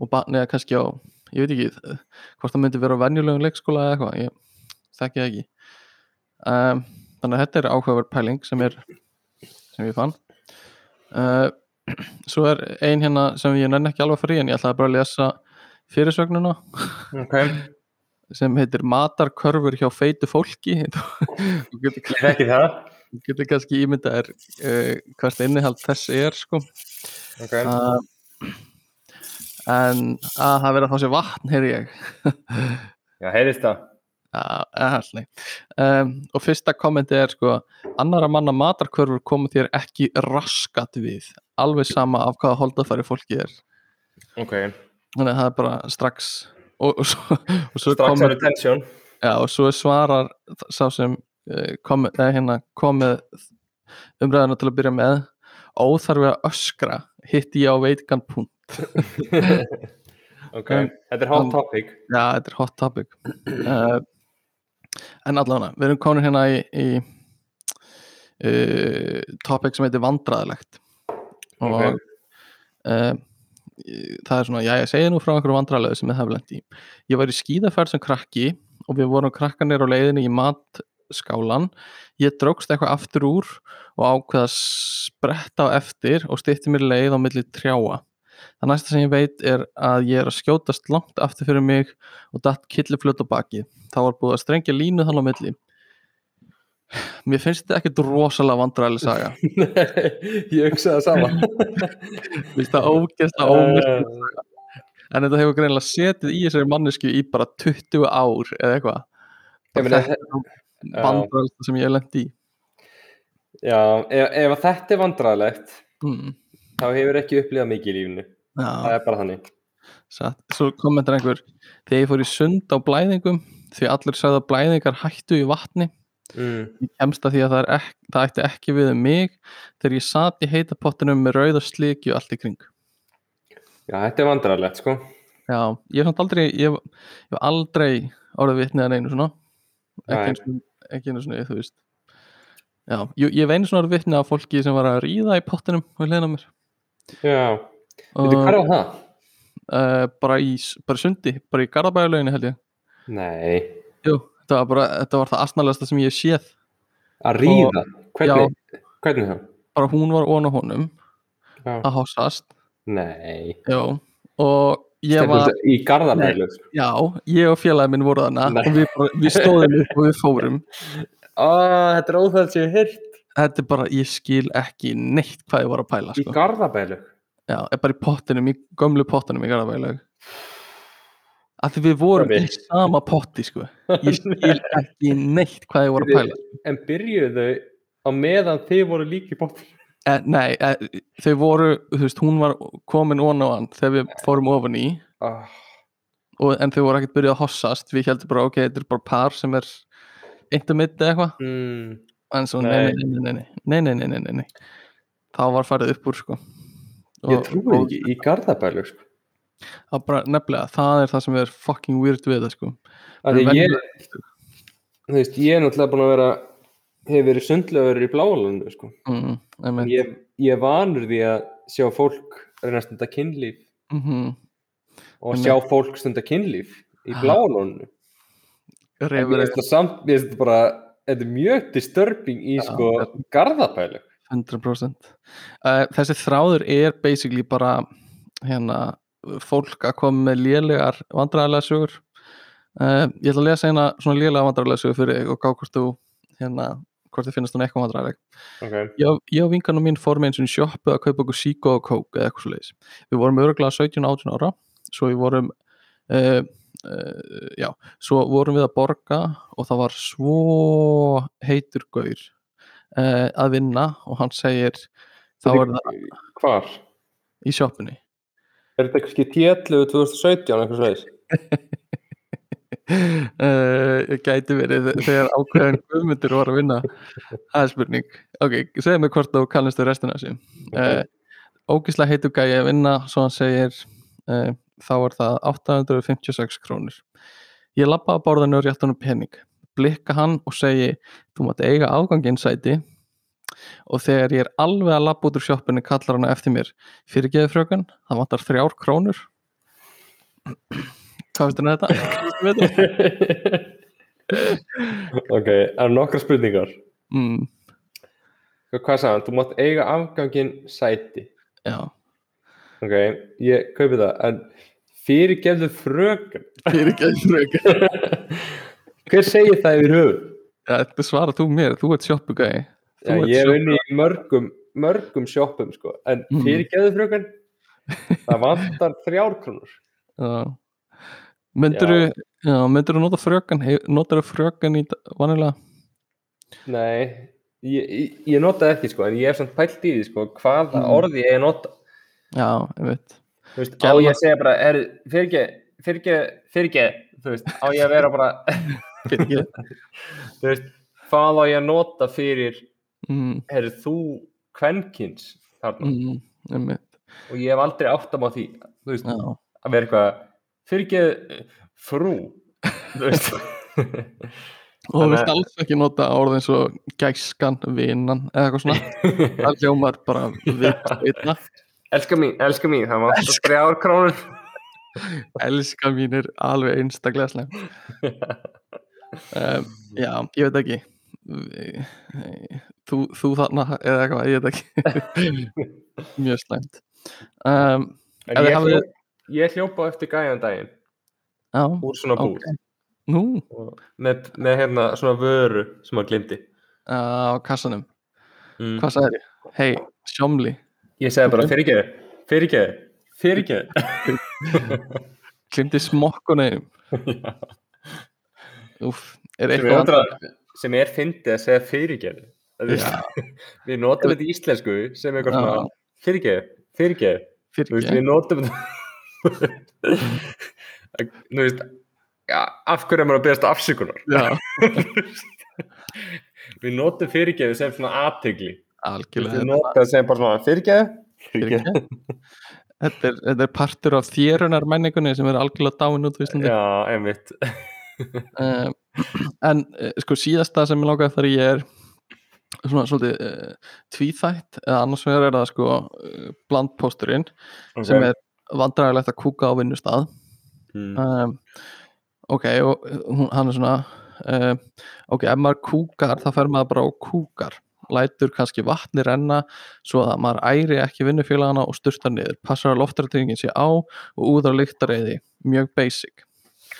og barnið er kannski á ég veit ekki, eh, hvort það myndi vera á venjulegum leikskóla eða eitthvað, ég þekki það ekki um, þannig að þetta er áhugaverð pæling sem er sem ég fann. Uh, svo er ein hérna sem ég nenni ekki alveg að fara í en ég ætlaði bara að lesa fyrirsögnuna Ok, sem heitir matarkörfur hjá feitu fólki. Þú getur, ég þekki það. þú getur kannski ímyndað er uh, hvert innihald þess er sko. Ok, uh, en að það verið að fá sér vatn heyri ég. Já, heyrðist það. Um, og fyrsta kommenti er sko annara manna matarkörfur komu þér ekki raskat við. Alveg sama af hvaða holdafæri fólki er. Ok, þannig að það er bara strax og, og, svo, og, svo, strax komið, er attention. já, og svo svarar sá sem uh, kom, eh, hérna, kom með umræðina til að byrja með óþarfi að öskra. Hitti ég á veitkan punkt. Ok, þetta er hot um, topic. Já, þetta er hot topic. Uh, En allavega, við erum komin hérna í, í uh, topic sem heitir vandræðilegt og Ok. uh, það er svona, já ég segi nú frá einhverju vandræðilegu sem ég hef lent í. Ég var í skíðaferð sem krakki og við vorum krakkanir á leiðinni í matskálan. Ég drókst eitthvað aftur úr og ákveða að spretta á eftir og stýtti mér leið á milli trjáa Það næsta sem ég veit er að ég er að skjótast langt aftur fyrir mig og datt killiflöt á baki. Það var búið að strengja línu þannig á milli. Mér finnst þetta ekkert rosalega vandræðileg saga. ég hugsa það sama. Mér finnst það ógeðslega ómyrk. En þetta hefur greinilega setið í þessari mannesku í bara 20 ár eða eitthvað. Þetta er vandræðilegsta sem ég hef lent í. Já, ef, ef að þetta er vandræðilegt, Mm. Þá hefur ekki upplifað mikið í lífinu. Það Já, er bara þannig. satt. Svo kommentar einhver, þegar ég fór í sund á blæðingum, því allir sagði að blæðingar hættu í vatni, Mm. ég kemst að því að það, er ek, það ætti ekki við um mig þegar ég sat í heitapottinum með rauða slikju allt í kring Já, þetta er vandræðilegt, sko. já, ég hef aldrei aldrei orðið vitnið að neinu svona Nei. ekki einu svona, ekki einu svona þú veist já, ég, ég hef einu svona orðið vitnið af fólki sem var að ríða í pottinum og hliðna á mér Já, veitu hvað var það? uh, bara í bara sundi, bara í garðabæjuleginni held ég Nei, Jú, þetta var bara, þetta var það asnalegasta sem ég séð að ríða. Hvernig, hvernig það? bara hún var ón á honum Já. að hossast Nei, já, og ég var í garðabælu. Já, ég og félagi minn voru þarna Nei. og við, bara, við stóðum upp og við fórum Á, þetta er óþægt sem ég hef heyrt Þetta er bara, ég skil ekki neitt hvað ég var að pæla í sko. garðabælu. Já, er bara í pottinum, í gömlu pottinum í Garðabælaug að því við vorum í sama potti sko. ég skil ekki neitt hvað ég var að pæla En byrjuðu á meðan þið voru líka í bóttin? eh, Nei, eh, þau voru, þú veist, hún var komin ón á hann þegar við fórum ofan í Ah, og, en þau voru ekkert byrjuð að hossast við heldum bara, ok, þetta er bara par sem er intimate eða eitthvað mm, en svo nei, nei, nei, nei þá var farið upp úr sko. og, ég trúi og, ekki í Garðabælu sko. það, bara, nefnilega, það er það sem er fucking weird við það sko. ég, veist, ég er náttúrulega búin að vera hefur verið sundlega verið í blálandu sko. mm, en ég, ég er vanur því að sjá fólk reyna stundar kynlíf. Mm -hmm. og en sjá en... fólk stundar kynlíf í blálandu en ég veist það samt, ég veist það bara þetta er mjög disturbing í Já, sko garðabælu 100% uh, þessi þráður er basically bara hérna fólk að koma með lélegar vandræðilega sögur. Uh, ég ætla að lesa eina svona lélega vandræðilega sögur fyrir þig og gá hvort þú hérna, hvort þið finnast hún eitthvað vandræðileg okay. ég, ég og vinkanum mín fórum eins og sjoppu að kaupa okkur síkó og kók eða eitthvað svo leiðis við vorum örgulega 17-18 ára svo við vorum uh, já, svo vorum við að borga og það var svo heitur gaur uh, að vinna og hann segir þá er það Hvar? í sjoppunni. Er þetta kannski T11 2017 eitthvað sveis? uh, gæti verið þegar ákveðin guðmundur var að vinna. Það er spurning. Ok, segðu mig hvort þú kannast þau restina þessu. Uh, ógíslega heitur gæi að vinna svo hann segir þá er það 856 krónur. Ég lappa á borðinu og rétt honum pening. Blikka hann og segi þú mátt eiga afganginn sæti. Og þegar ég er alveg að lappa út úr sjoppunni kallar hann eftir mér fyrirgeðu frökun, það vantar þrjár krónur. Hvað finnst þér um þetta? Ok, eru nokkra spurningar? Mm, Hvað sagði hann? Þú mátt eiga afganginn sæti. Já, Ok, ég kaupi það en fyrirgefðu fröken. Fyrirgeðu frökun Hver segir það yfir höfuð? Þetta svarar þú mér, þú ert sjoppugæði ég hef unni í mörgum mörgum sjoppum sko. En Mhm. fyrirgefðu fröken það vantar þrjár krónur. Myndur þú myndur þú nota frökun notar þú frökun í vanilega Nei, ég, ég, nota ekki sko en ég hef samt pælt í því sko hvaða Mhm. orði ég nota. Já, ég veit veist, á ég að segja bara er, fyrirgeð, fyrirgeð, fyrirgeð þú veist, á ég að vera bara þú veist, hvað á ég að nota fyrir mm, er þú kvenkins þarna? Mm, og ég hef aldrei áttam á því þú veist, Já, að vera eitthvað fyrirgeð frú þú veist. Og þú veist alls ekki nota orð eins og gæskan, vinan eða eitthvað svona. Það hljómar bara við einna elska mín, elska mín, það vantar þrjár krónur. Elska mín er alveg einstaklega slem um, já, ég veit ekki. Þú, þú þarna eða eitthvað, ég veit ekki. Mjög slemt um, ég, hljó, ég hljópa eftir gæjan daginn. Já, úr svona búð. Ok nú, með, með hérna svona vöru sem hann glimti á kassanum. Mm. hvað sagði ég? hei, sjómli ég segi bara fyrirgeð, fyrirgeð fyrirgeð klimti smokkunum Úf, er eitthvað undra, sem er fyndið að segja fyrirgeð Já. við notum þetta í íslensku sem eitthvað svona fyrirgeð, fyrirgeð Þú veist, fyrir við notum Þú veist ja, af hverju er maður að beðast afsökunar? Já, við notum fyrirgeðu sem svona aðtegli algjörlega. Notum það sem bara svona Fyrirgeðu. þetta þetta er partur af þérunar menningunni sem er algjörlega dáin út á Íslandi. Já, einmitt. Um, en uh, sko síðasta sem ég langaði þar ég er svona svolítið uh, tvíþætt eða annars vegar er það sko uh, blandpósturinn sem er vandræðilegt að kúka á vinnustad mm. um, ok, og hún, hann er svona um, ok, ef maður kúkar þá fer maður bara og kúkar lætur kannski vatni renna svo að maður æri ekki vinnufélagana og sturtar niður, passar að loftrættingin sé á og úðra lyktareiði mjög basic.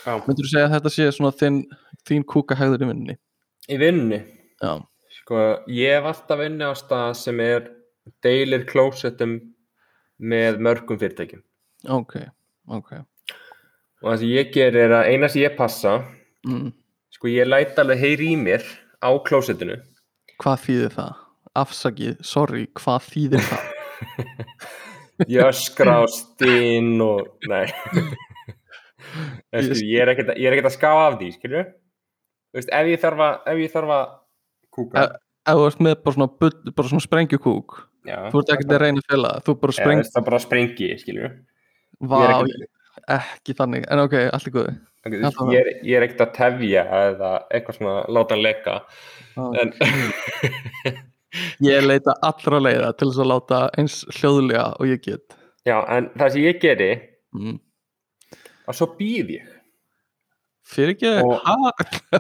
já. Myndur þú segja að þetta sé svona þinn, þín kúkahægður í vinnunni? í vinnu Já, sko, ég hef alltaf vinni á stað sem er deilir klósettum með mörgum fyrirtækjum ok, ok og það sem ég ger er að eina sem ég passa mm. sko, ég læt alveg heyri í mér á klósettinu Hvað þýðir það? Afsakið, sorry, hvað þýðir það? ég öskra á stinn og nei ég er ekkert að- að ská af því skilju Veist, ef ég þarf að ef ég þarf að kúka Eh, Ef þú ert með bara svona, bara svona sprengjukúk já, þú ert ekkert að reyna að það, þú bara Eða, spreng veist, það bara sprengi skilju Vá, ekkert- ekki þannig, en ok, allt er góði Ég, er, ég er ekkert að tefja eða eitthvað svona láta hann leka en Ég leita allra leiða til þess að láta eins hljóðlega og ég get já, en það sem ég geri mm. að svo býð ég Fyrir ekki?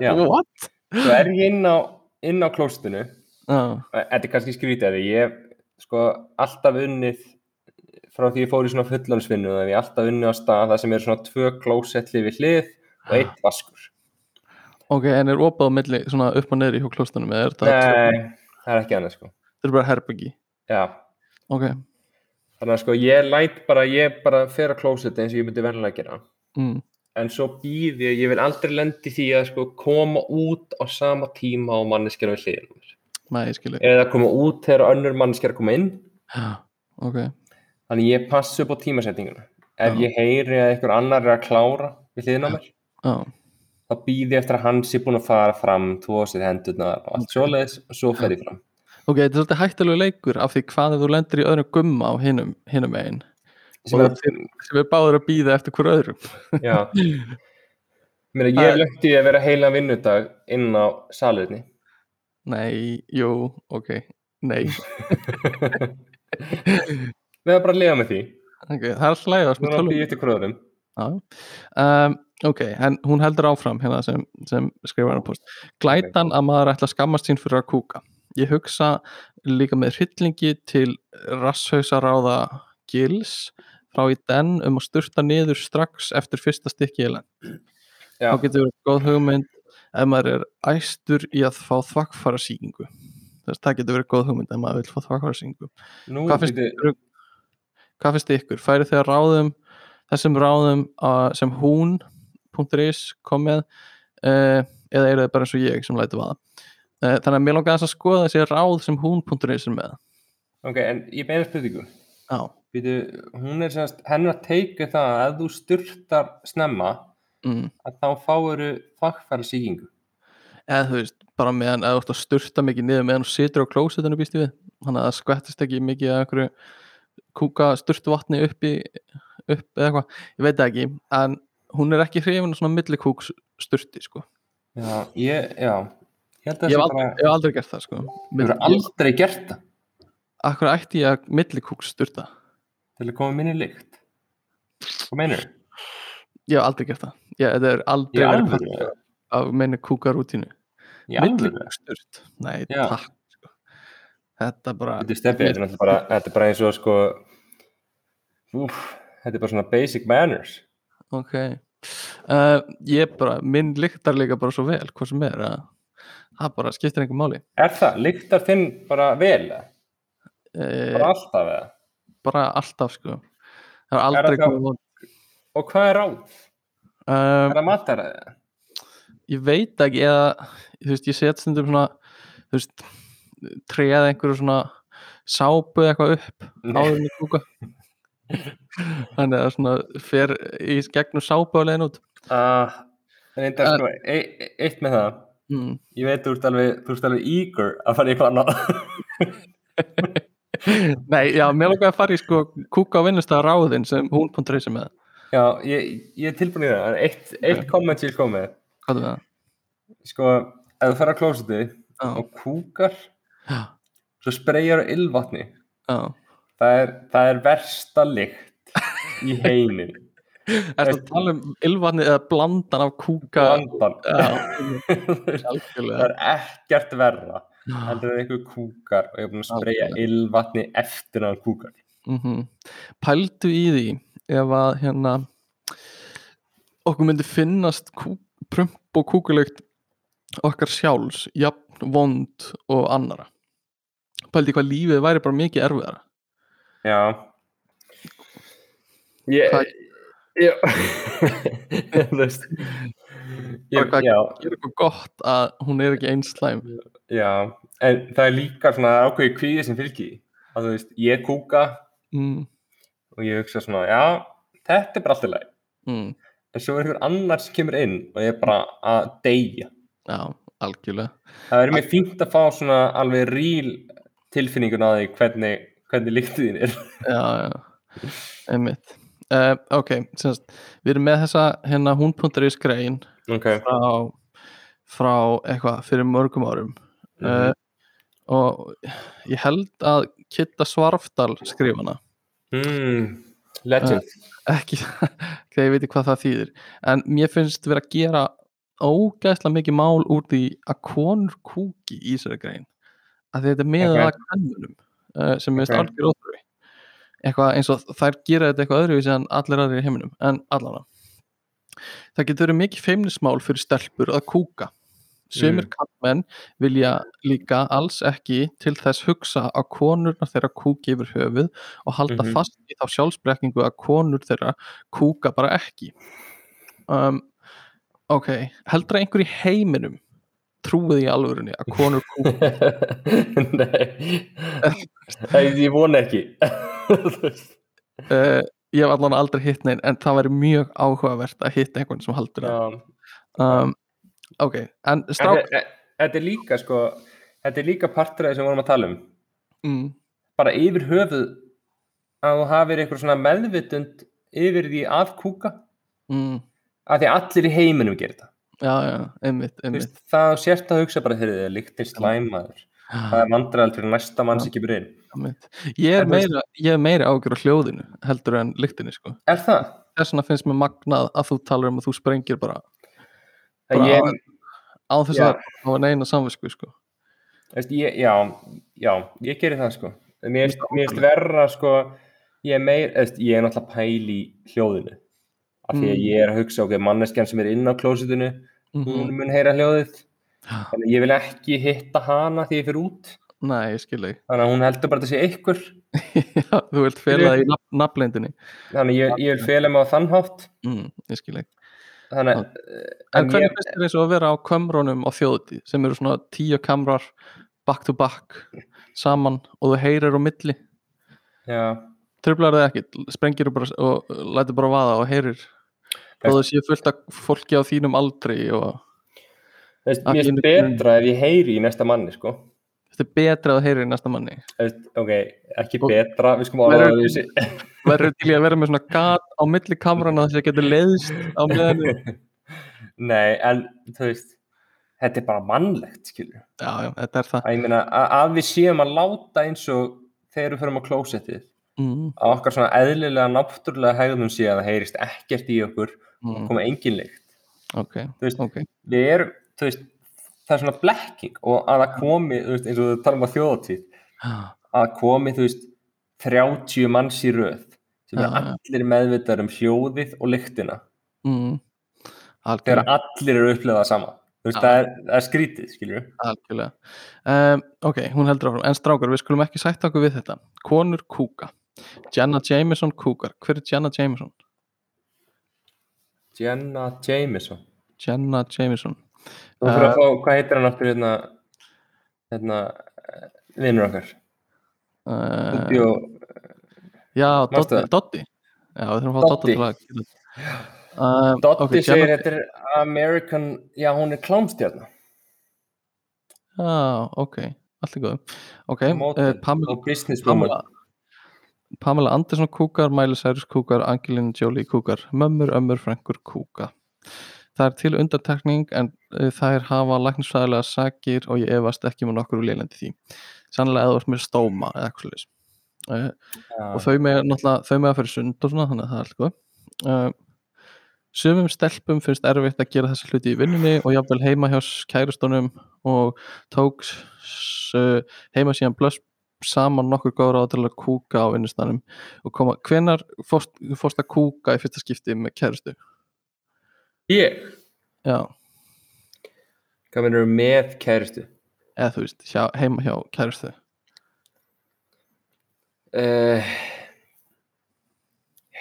Já. What? svo er ég inn á, inn á klóstinu Já, þetta er kannski skrítið að ég hef sko alltaf unnið frá því ég fór í svona fullansvinnu þannig ég hef alltaf unnið á stað það sem er svona tvö klósettli við hlið og eitt vaskur. Ok, en er opað á milli svona upp og neðri hjá klóstunum eða er þetta Nei, það er ekki annað sko. Þetta er bara herbyggi Já, Ok, þannig að sko ég læt bara, ég bara fer á klósetti eins og ég myndi venlega gera. Mm. en svo býð ég, ég vil aldrei lendi því að sko koma út á sama tíma á manneskjana við hliðin á mér. Nei, ég skilur eða koma út þegar önnur manneskjana koma inn. Já, ok þannig ég passi upp á tímasetninguna. Ef Já. ég heyri að einhver annar er að klára við hliðin á mér Já, þá býð ég eftir að hann sé búin að fara fram tvo sér hendurnar og allt svoleiðis og svo fer ég fram. Ok, þetta er svolítið hættilegu leikur af því hvað þú lendir í öðrum gumma á hinum, hinum megin. Sem er, er báður að býða eftir hver öðrum. Já. Mér, ég lögti að vera heila vinnudag inn á salurni Nei, jú, ok. Nei, við erum bara að lifa með því. Ok, það er alltaf lægast með Já. um, ok, en hún heldur áfram hérna sem, sem skrifar hann post. Glætan að maður ætla að skammast sín fyrir að kúka. Ég hugsa líka með hryllingi til rasshausaráða gils frá í den um að sturta niður strax eftir fyrsta stykki í Já, þá getur verið góð hugmynd ef maður er æstur í að fá þvakkfara síkingu þess það getur verið góð hugmynd ef maður vil fá þvakkfara síkingu hvað finnst, ykkur, hvað finnst ykkur? Færi þegar ráðum þessum ráðum sem hún.is kom með uh, eða eru þið bara eins og ég sem lætu vaða? Uh, þannig að mér langar þess að skoða þessi ráð sem hún.is er með. Ok, en ég beina spurningu. Já, Býtu, hún er semast, hennar teika það að ef þú styrtar snemma mm. að þá fáuru þvakkfæra sýkingu eða þú veist, bara meðan eða þú ert að sturta mikið niður meðan þú situr á klósetinu býst ég við, þannig að það skvettist ekki mikið að einhverju kúka sturtu vatni upp í upp eða eitthvað, ég veit ekki en hún er ekki hrifin af svona millikúks sturti sko, Já, ég, já Ég að ég hef aldrei, bara ég hef aldrei gert það sko. Þú hefur aldrei gert það? Akkur ætti ég að millikúks sturta? Til að koma minni lykt? Hvað meinur? Ég hef aldrei gert það. Ég, er aldrei verið af meina kúkarútínu. Í alvöru? Millikúks sturt, nei Já. takk. Þetta bara Þetta er er bara, þetta er bara eins og sko Úf, þetta er bara svona basic manners Ok uh, Ég bara, minn lyktar líka bara svo vel hvað sem er að það bara skiptir einhver máli Er það? Lyktar þinn bara vel? uh, Bara alltaf eða? bara alltaf sko það er aldrei það- komið mót Og hvað er ráð? um, Er það mataræði? ég veit ekki eða þú veist, ég set stundum svona þú veist, treða einhverju svona sápu eitthvað upp áður ég kúka þannig að svona fer í gegnum sápu á leiðin út. Ah, en þetta En- sko, e e eitt með það. Mm. Ég veit þú ert alveg, þú ert alveg eager að fara í annað. Nei, já, mér langar að fara í sko kúka á vinnustæða ráðin sem hún.is er. Með Já, ég, ég er tilbúin í það. Eitt, eitt komment ég með er það? Sko, ef þú fer á klósiti Já, og kúkar svo spreyjar á ylvatni. Já. Það er, það er versta lykt í heiminn Er það að tala um ylvatni eða blandan af kúka? Blandan. Það er ekkert verra heldur en einhver kúkar og ég er búin að spreyja ylvatni eftir hann kúkar. Mm Pældu í því ef að hérna okkur myndi finnast prump og kúkulykt okkar sjálfs jafn vond og annara Pældu í hvað lífið væri bara mikið erfiðara. Já. Ég Hvað- Já. Þú veist. Ég, Hvað- Já, er eitthvað gott að hún er ekki eins slæm? Já. En það er líka svona ákveði kvíði sem því. að þú veist, ég kúka mm, og ég hugsa svona, já, þetta er bara alltaf leið mm, en svo er einhver annar sem kemur inn og ég er bara að deyja. Já, algjörlega. Það er mér fínt að fá svona alveg ríl tilfinningun að því hvernig, hvernig líktið þín er. Já, já, einmitt. Uh, Ok, semst, við erum með þessa hérna hún.is grein ok, frá, frá eitthvað fyrir mörgum árum. Mhm. uh, og ég held að Kitta Svarfdal skrifana mm, legend. Ekki þegar ég veit ekki hvað það þýðir. En mér finnst vera að gera ógæslega mikið mál úr því að konur kúki í þessari grein að þetta með Ok. að kannunum uh, sem mér finnst Ok. algjör ótrúi eitthvað eins og þær gera þetta eitthvað öðruvísi en allir aðrir í heiminum en allavega það getur verið mikið feimnismál fyrir stelpur að kúka Sumir Mm. kallmenn vilja líka alls ekki til þess hugsa að konurnar þeirra kúki yfir höfuð og halda Mhm. fast í þá sjálfsbrekkingu að konur þeirra kúka bara ekki. um, ok, heldur að einhver í heiminum trúið í alvörunni að konur kúka Nei, ég vona ekki. Uh, ég hef allan aldrei hitt neinn en það væri mjög áhugavert að hitta einhvern sem haldur það um, ok, en strák þe- þe- Þetta er líka sko Þetta er líka af því sem við vorum að tala um. Mm, bara yfir höfuð að þú hafir eitthvað svona meðvitund yfir því að kúka. Mm, að því allir í heiminum gerir þetta já, já, einmitt, einmitt. það sért að hugsa bara þegar þið er líktir slæmaður. Það er vandræðal fyrir næsta mann sem kemur inn. Einmitt. ég er meira, ég er meira ágjör á hljóðinu heldur en lyktinni sko. Er það? þess vegna finnst mér magnað að þú talar um að þú sprengir bara Það Bara ég, á þess að hafa neina samvisku sko. Ég, já, já, ég gerir það sko. Mér Finnst það verra sko ég er meir, veist, ég er náttúrulega pæl í hljóðinu af því að Mm. ég er að hugsa ok, manneskjan sem er inn á klósitinu hún mm mun heyra hljóðið. -hmm. þannig að ég vil ekki hitta hana því ég fyrir út. Nei, ég skil þig. Þannig að hún heldur bara að það sé ykkur. Já, þú vilt fela það í nafn, nafnleindinni þannig ég, ég vil fela mig á þann hátt. Mm, ég skil þig. Þannig að En hvernig finnst þér eins og að vera á kömrónum á þjóðutíð sem eru svona tíu kamrar back to back saman og þú heyrir á milli? Já, tröflar það ekki, sprengir bara og lætur bara vaða og heyrir og þú séu fullt af fólki á þínum aldri og veist, mér finnst betra ef ég heyri í næsta manni sko. Þetta er betra að þú heyrir í næsta manni. Veist, ok, ekki Og- betra við alveg Verður- að þessi verður til í að vera með svona gat á milli kamrana þess að getur leiðist á meðan nei, en þú veist þetta er bara mannlegt skilju já, já, þetta er það. Að ég meina að, að við séum að láta eins og þegar við förum á klósettið mm, að okkar svona eðlilega náttúrulega hegðum sé að það heyrist ekkert í okkur mm, koma engin lykt. Ok, Þú veist, ok. við erum, veist það er svona blekking og að það komi veist, eins og þú talum á þjóðatíð Já, að það komi, þú veist 30 manns í röð sem er allir meðvitað um hljóðið og lyktina. Mm, þegar allir eru upplegað sama. Þú veist, það, er, það er skrítið, skiljum. Um, ok, hún heldur áfram. En strákar, við skulum ekki sætta okkur við þetta. Konur kúka. Jenna Jameson kúkar, hver er Jenna Jameson? Jenna Jameson. Jenna Jameson. Þú fyrir að fá, hvað heitir hann aftur hérna? Hérna vinnur okkar? uh, Doddi og, já, Doddi, já, við þurfum að fá Doddi. Doddi. til að uh, Doddi ok, segir þetta er American, já hún er klámstjarnar já, ok, allt er góð ok, uh, Pamela, Pamela Pamela Anderson kúkar, Miley Cyrus kúkar Angelina Jolie kúkar, mömmur, ömmur, frængur kúka það er til undartekning en uh, þær hafa læknisfræðilega sakir og ég efast ekki með nokkur úr því. Sannlega eða ert með stóma eða eitthvað slis uh, og þau með að fyrir sund og svona þannig að það er allt góð uh, sumum stelpum finnst erfitt að gera þessi hluti í vinnunni og jafnvel heima hjá kærustunum og tók s- uh, heima síðan blöss saman nokkur góð ráð til að kúka á vinnustanum og koma, hvenar fórst, fórst að kúka í fyrsta skipti með kærustu? ég, Já, hvað minnur með kæristu eða þú veist, hjá, heima hjá kærustu. Uh,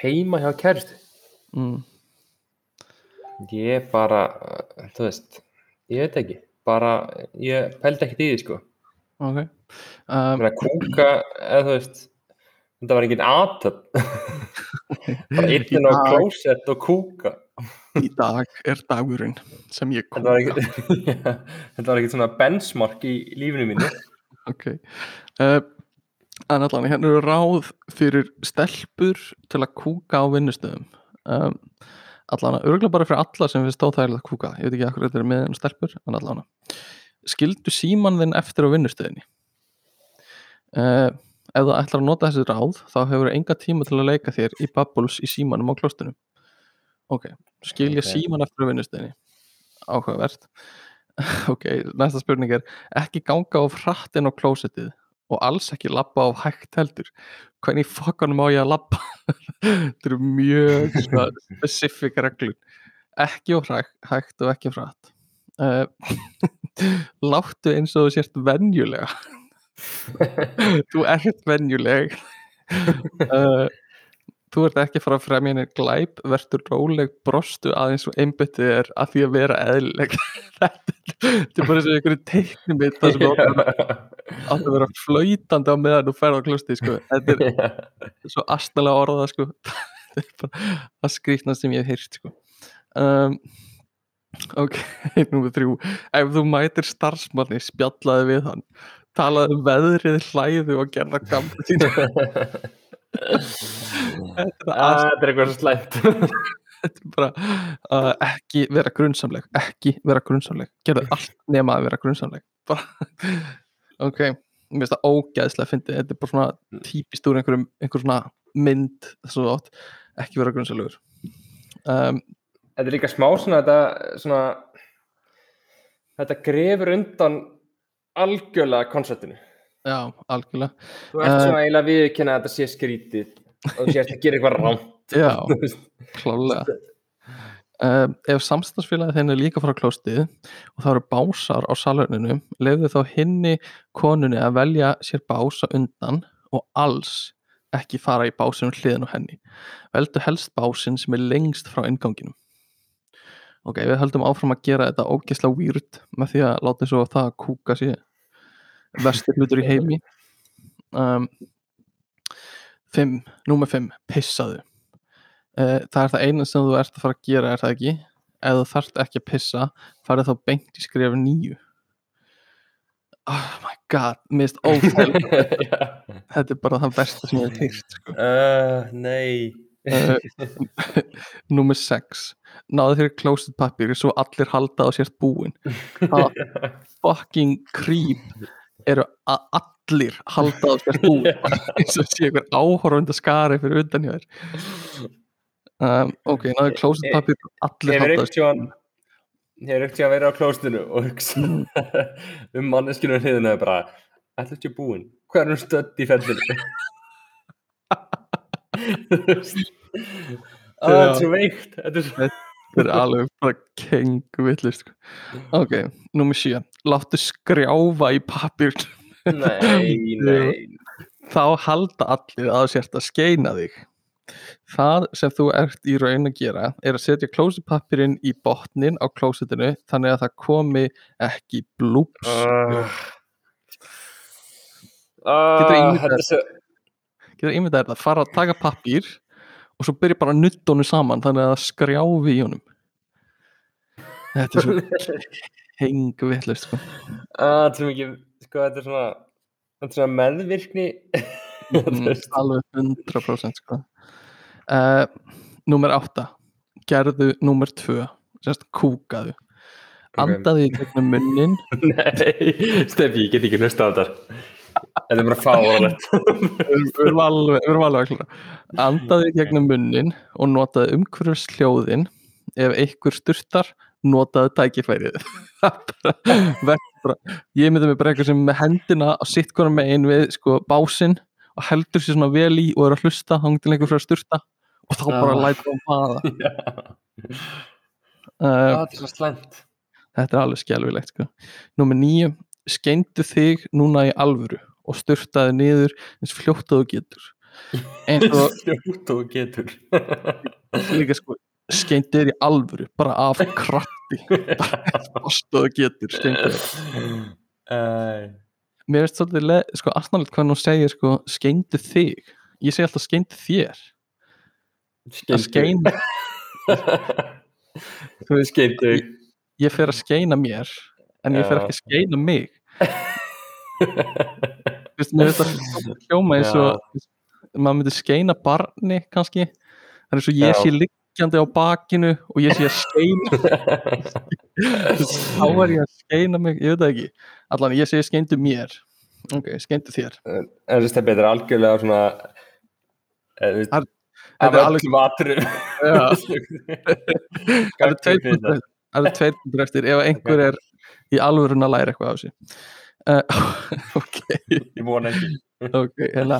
heima hjá kæristu mm, ég bara, uh, þú veist ég veit ekki, bara ég pældi ekkert í því sko ok. Um, kúka, eða þú veist þetta var enginn aðtöp bara inn á klósett og kúka. Í dag er dagurinn sem ég kúka. þetta var ekkert svona benchmark í lífinu mínu. Ok. Uh, en allan, hérna eru ráð fyrir stelpur til að kúka á vinnustöðum. Um, allan, örgulega bara fyrir alla sem finnst óþægilegt að kúka. Ég veit ekki akkur þetta er með en stelpur en allan skildu síman þinn eftir á vinnustöðinni? Uh, ef þú ætlar að nota þessi ráð þá hefur enga tíma til að leika þér í bubbles í símanum á klostunum ok, skilja Ok. síman eftir á vinnustöðinni? Áhugavert. Ok, næsta spurning er ekki ganga of hratt inn á klósettið og alls ekki labba of hægt heldur. Hvernig fokkanum á ég að labba? Þetta eru mjög specific reglur. Ekki hrægt, hægt og ekki of hratt. Uh, láttu eins og þú sért venjulega þú ert venjuleg uh, þú ert ekki að fara að fremja henni glæp verður róleg brostu aðeins og einbyttið er að því að vera eðlileg þetta er bara eins og einhverju teiknum það sem átt að vera- flöytandi á meðan þú ferð á klusti sko. þetta er svo astalega orða sko. þetta er bara að skrýtna sem ég hef heyrt sko. um, ok, númer þrjú. Ef þú mætir starfsmanni spjallaði við hann. Talaði um veðrið, hlæðu og gerða gamla sína. Þetta er Ah, Þetta er eitthvað slæmt. Þetta er bara uh, ekki vera grunnsamleg ekki vera grunnsamleg, gerðu allt nema að vera grunnsamleg ok mér finnst það ógæðslega fyndið, þetta er bara svona típist úr einhverjum, einhver svona mynd svo átt, ekki vera grunnsamlegur um, Þetta er líka smá svona þetta svona þetta grefur undan algjörlega konceptinu. Já, algjörlega. Þú ert Eh. svona eiginlega viðkynna að þetta sé skrítið og þú sést að gera eitthvað rámt já, klálega um, ef samstagsfélagi þinn er líka frá klóstið og það eru básar á salerninu lefðu þá hinni konunni að velja sér bása undan og alls ekki fara í básinu hliðin á henni. Veldu helst básin sem er lengst frá inganginum ok, við höldum áfram að gera þetta ógeðslega weird með því að láta svo það að kúka sér versti hlutur í heimi. Um, 5, númer 5 pissaðu. Eh, það er það eina sem þú ert að fara að gera er það ekki? Ef þú þarft ekki að pissa farið þá beint í skref nýju oh my god óþæl Já. þetta er bara það versta sem ég hef heyrt sko. uh, Nei uh, Númer 6 Náðu þér closet pappir svo allir halda á sért búin Það fucking creep eru að allir halda á sért búin eins og sé ykkur áhorfund að skari fyrir undan hjá þér. Um, Ok, náðu closet pappir allir Hefur halda á einhvern tíðan Hefur einhvern tíðan verið á klóstinu og hugsa um manneskinu hliðinu og bara Ætla ekki búin, hvað er hún Þetta er svo veikt Þetta er alveg bara keng villist sko. Ok, númer 7 Láttu skrjáfa í pappir Nei, nei. Þá halda allir að þú sért að skeina þig. Það sem þú ert í raun að gera er að setja klósitpappirinn í botnin á klósitinu þannig að það komi ekki blúps. Uh, uh, ímyndað Þetta er svo Getur ímyndað það fara að taka pappír og svo byrja bara að nutta honum saman þannig að það skrjáfi í honum. Þetta er svo hengu villist sko. Ah, Sko, þetta er svona Þetta er svona meðvirkni. Veist. alveg 100% sko. uh, Númer 8 gerðu númer 2 sérst kúkaðu. Andaðu í gegnum munnin. Nei, Steffi, ég get ekki hlusta á þetta Þetta er bara fáralegt við erum alveg, við erum alveg að klára andaðu í gegnum munnin og notaðu umhverfis hljóðin ef einhver styrtar notaðu tækifærið. Ég myndi mig bara eitthvað sem með hendina á sitt konar megin við sko básinn og heldur sér svona vel í og er að hlusta þá til einhver fyrir að styrta og þá bara hann faða uh, Það er svo slæmt. Þetta er alveg skelfilegt sko. Númer nýju, skeindu þig núna í alvöru og styrtaði niður eins fljótt að þú getur. Eins Fljótt og getur líka sko, skeindu þér í alvöru, bara af krafti, bara fast og þú getur, skeindu þig. Æ, Mér veist svolítið, sko, aðsnarlegt hvernig hún segir sko, skeindu þig. Ég segi alltaf skeindu þér. Að skeina, þú veist, Skeindu ég fer að skeina mér, en ég fer ekki að skeina mig. Mér veist að hljóma eins og maður myndi skeina barni kannski. Það er og ég sé liggjandi á bakinu og ég sé að skeina þá er ég að skeina mig, ég veit það ekki. Allan ég sé skeindu mér. Ok, skeindu þér. En þetta er algjörlega svona eh, Það- þetta er alveg- aturum það eru tveir eftir. Ef einhver er í alvörun að læra eitthvað á uh, ok, Ég vona ekki. Ok, hérna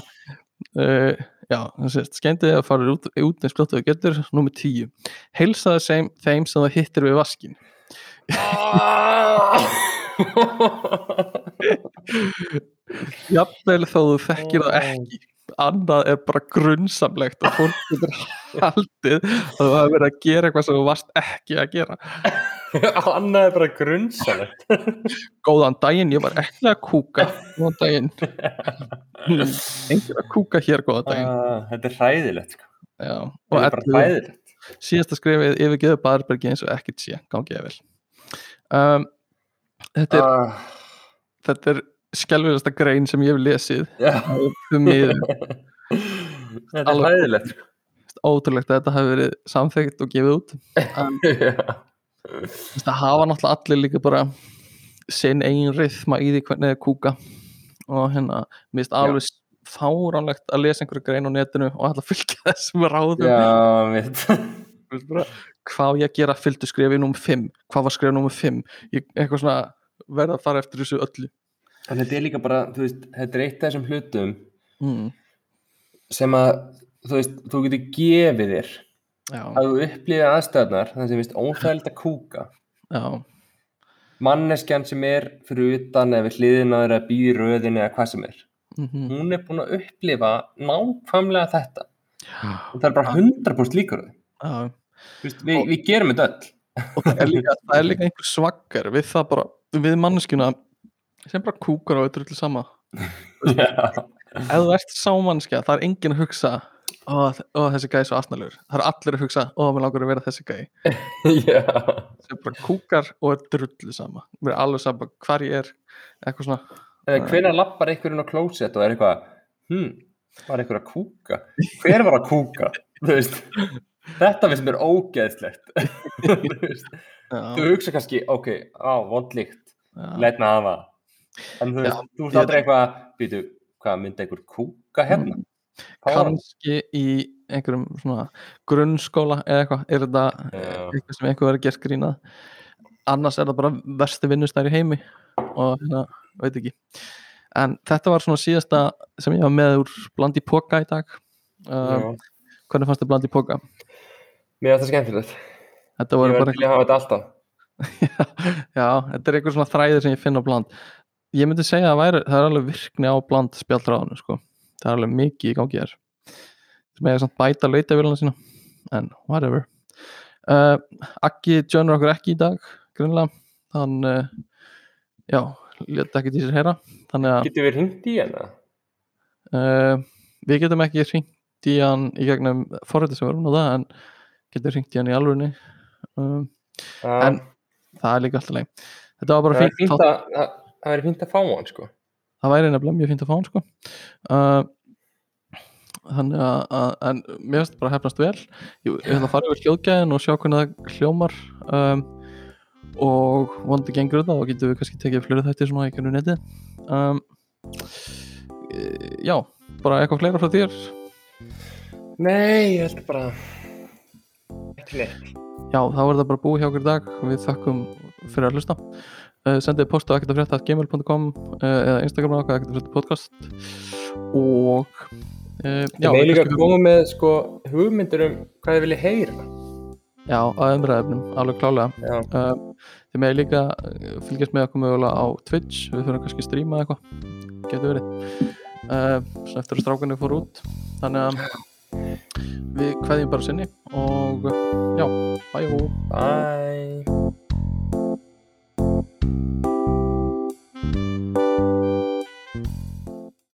uh, já, það sést, þig að fara út, út eins fljótt og getur, númer tíu. Heilsaðu þeim, þeim sem það hittir við vaskin jafnvel þó þú þekkir það ekki. Annað er bara grunnsamlegt og fólk getur haldið að þú hafi verið að gera eitthvað sem þú varst ekki að gera Annað er bara grunnsalegt. góðan daginn, ég var ekki að kúka góðan daginn engin að kúka hér góðan daginn Ah, þetta er hræðilegt, sko. Já. Þetta er bara hræðilegt. síðasta skrifið yfirgeðu Baðarbergi eins og ekkert sé, gangi ég vel um, þetta, er, Ah, þetta er skelfilegasta grein sem ég hef lesið um Þetta er hræðilegt, sko. ótrúlegt að þetta hafi verið samþykkt og gefið út Já. Það hafa náttúrulega allir líka bara sinn eigin rithma í því hvernig þeir kúka. Og hérna, mér finnst alveg fáránlegt að lesa einhverju grein á netinu og alltaf fylgja þessum ráðum. Já, mitt. Hvað ég gera fylgdu skrifið númer 5 hvað var skrifið númer 5 ég, eitthvað svona verða að fara eftir þessu öllu. En þetta er líka bara, þú veist, þetta er eitt af þessum hlutum mm. sem að, þú veist, þú getur gefið þér að þú upplýði aðstæðnar þannig sem finnst óþægild að kúka. Já, manneskjan sem er fyrir utan eða við hliðin á þeirra að býði röðin eða hvað sem er. Mm hún er búin að upplifa nákvæmlega þetta. Og það er bara 100% líkur já. Þú veist, við, við gerum þetta öll. Og það er líka, það er líka einhver svaggar við það bara, við manneskjuna sem bara kúkar á til sama ef þú ert sámannskja, það er enginn að hugsa ó, þessi gæði svo asnalur það er allir að hugsa, ó mér langar að vera þessi gæði já, sem bara kúkar og er drullu sama. Mér er alveg sama hvar ég er eitthvað svona, eða hvenær lappar einhverjum á klósett og er eitthvað hm, var einhver að kúka? Hver var að kúka, þetta finnst mér ógeðslegt. Þú hugsa kannski, ok, á, vondlíkt með hafa en þú veist, þú veist aldrei eitthvað býtu, hvað myndi einhver kúka hérna? Það? Kannski í einhverjum svona grunnskóla eða eitthvað, er þetta Já. eitthvað sem einhver verið gert grínað? Annars er það bara versti vinnustæri heimi og hérna, veit ekki. En þetta var svona síðasta sem ég var með úr blandi póka í dag. Um, hvernig fannst þið blandi póka? mér er þetta skemmtilegt. Þetta ég voru bara til að hafa þetta alltaf. Já, þetta er einhver svona þræðir sem ég finn á bland. Ég myndi segja að væri, það er alveg virkni á bland spjallráðinu sko, það er alveg mikið í gangi hér. Sem er samt bæta leitavélina sína en whatever. Uh, Akki tjönur okkur ekki í dag grunnlega, hann uh, já, leta ekki til sér heyra þannig að getur við hringt í hérna uh, við getum ekki hringt í hann í gegnum forrætti sem á það en getum hringt í hann í alvörunni. Um, En- það er líka alltaf leið þetta var bara fínt, fínt að það- er fínt að fá hann sko það væri nefnilega mjög fínt að fá hann sko. uh, þannig að, að en mér finnst bara hefnast vel. Ég, ætla að fara yfir hljóðgæðin og sjá hvernig það hljómar um, og vonandi gengur þetta og getum við kannski tekið fleiri þættir svona í hvernig neti um, e, já, bara eitthvað fleira frá þér? Nei, ég held bara neitt já, þá er það bara búið hjá okkur dag. Við þökkum fyrir að hlusta sendið post á ekkert að frétta gmail.com uh, eða Instagram á ekkert að frétta podcast. Og uh, ég með líka að koma með sko hugmyndir um hvað þið viljið heyra. Já, að umræðefnum, alveg klálega. Þið með líka fylgjast með okkur mögulega á Twitch við kannski að stríma eitthvað. Getur verið. Sem eftir að strákunni fór út. Þannig að við kveðjum bara sinni og já, bæjó bye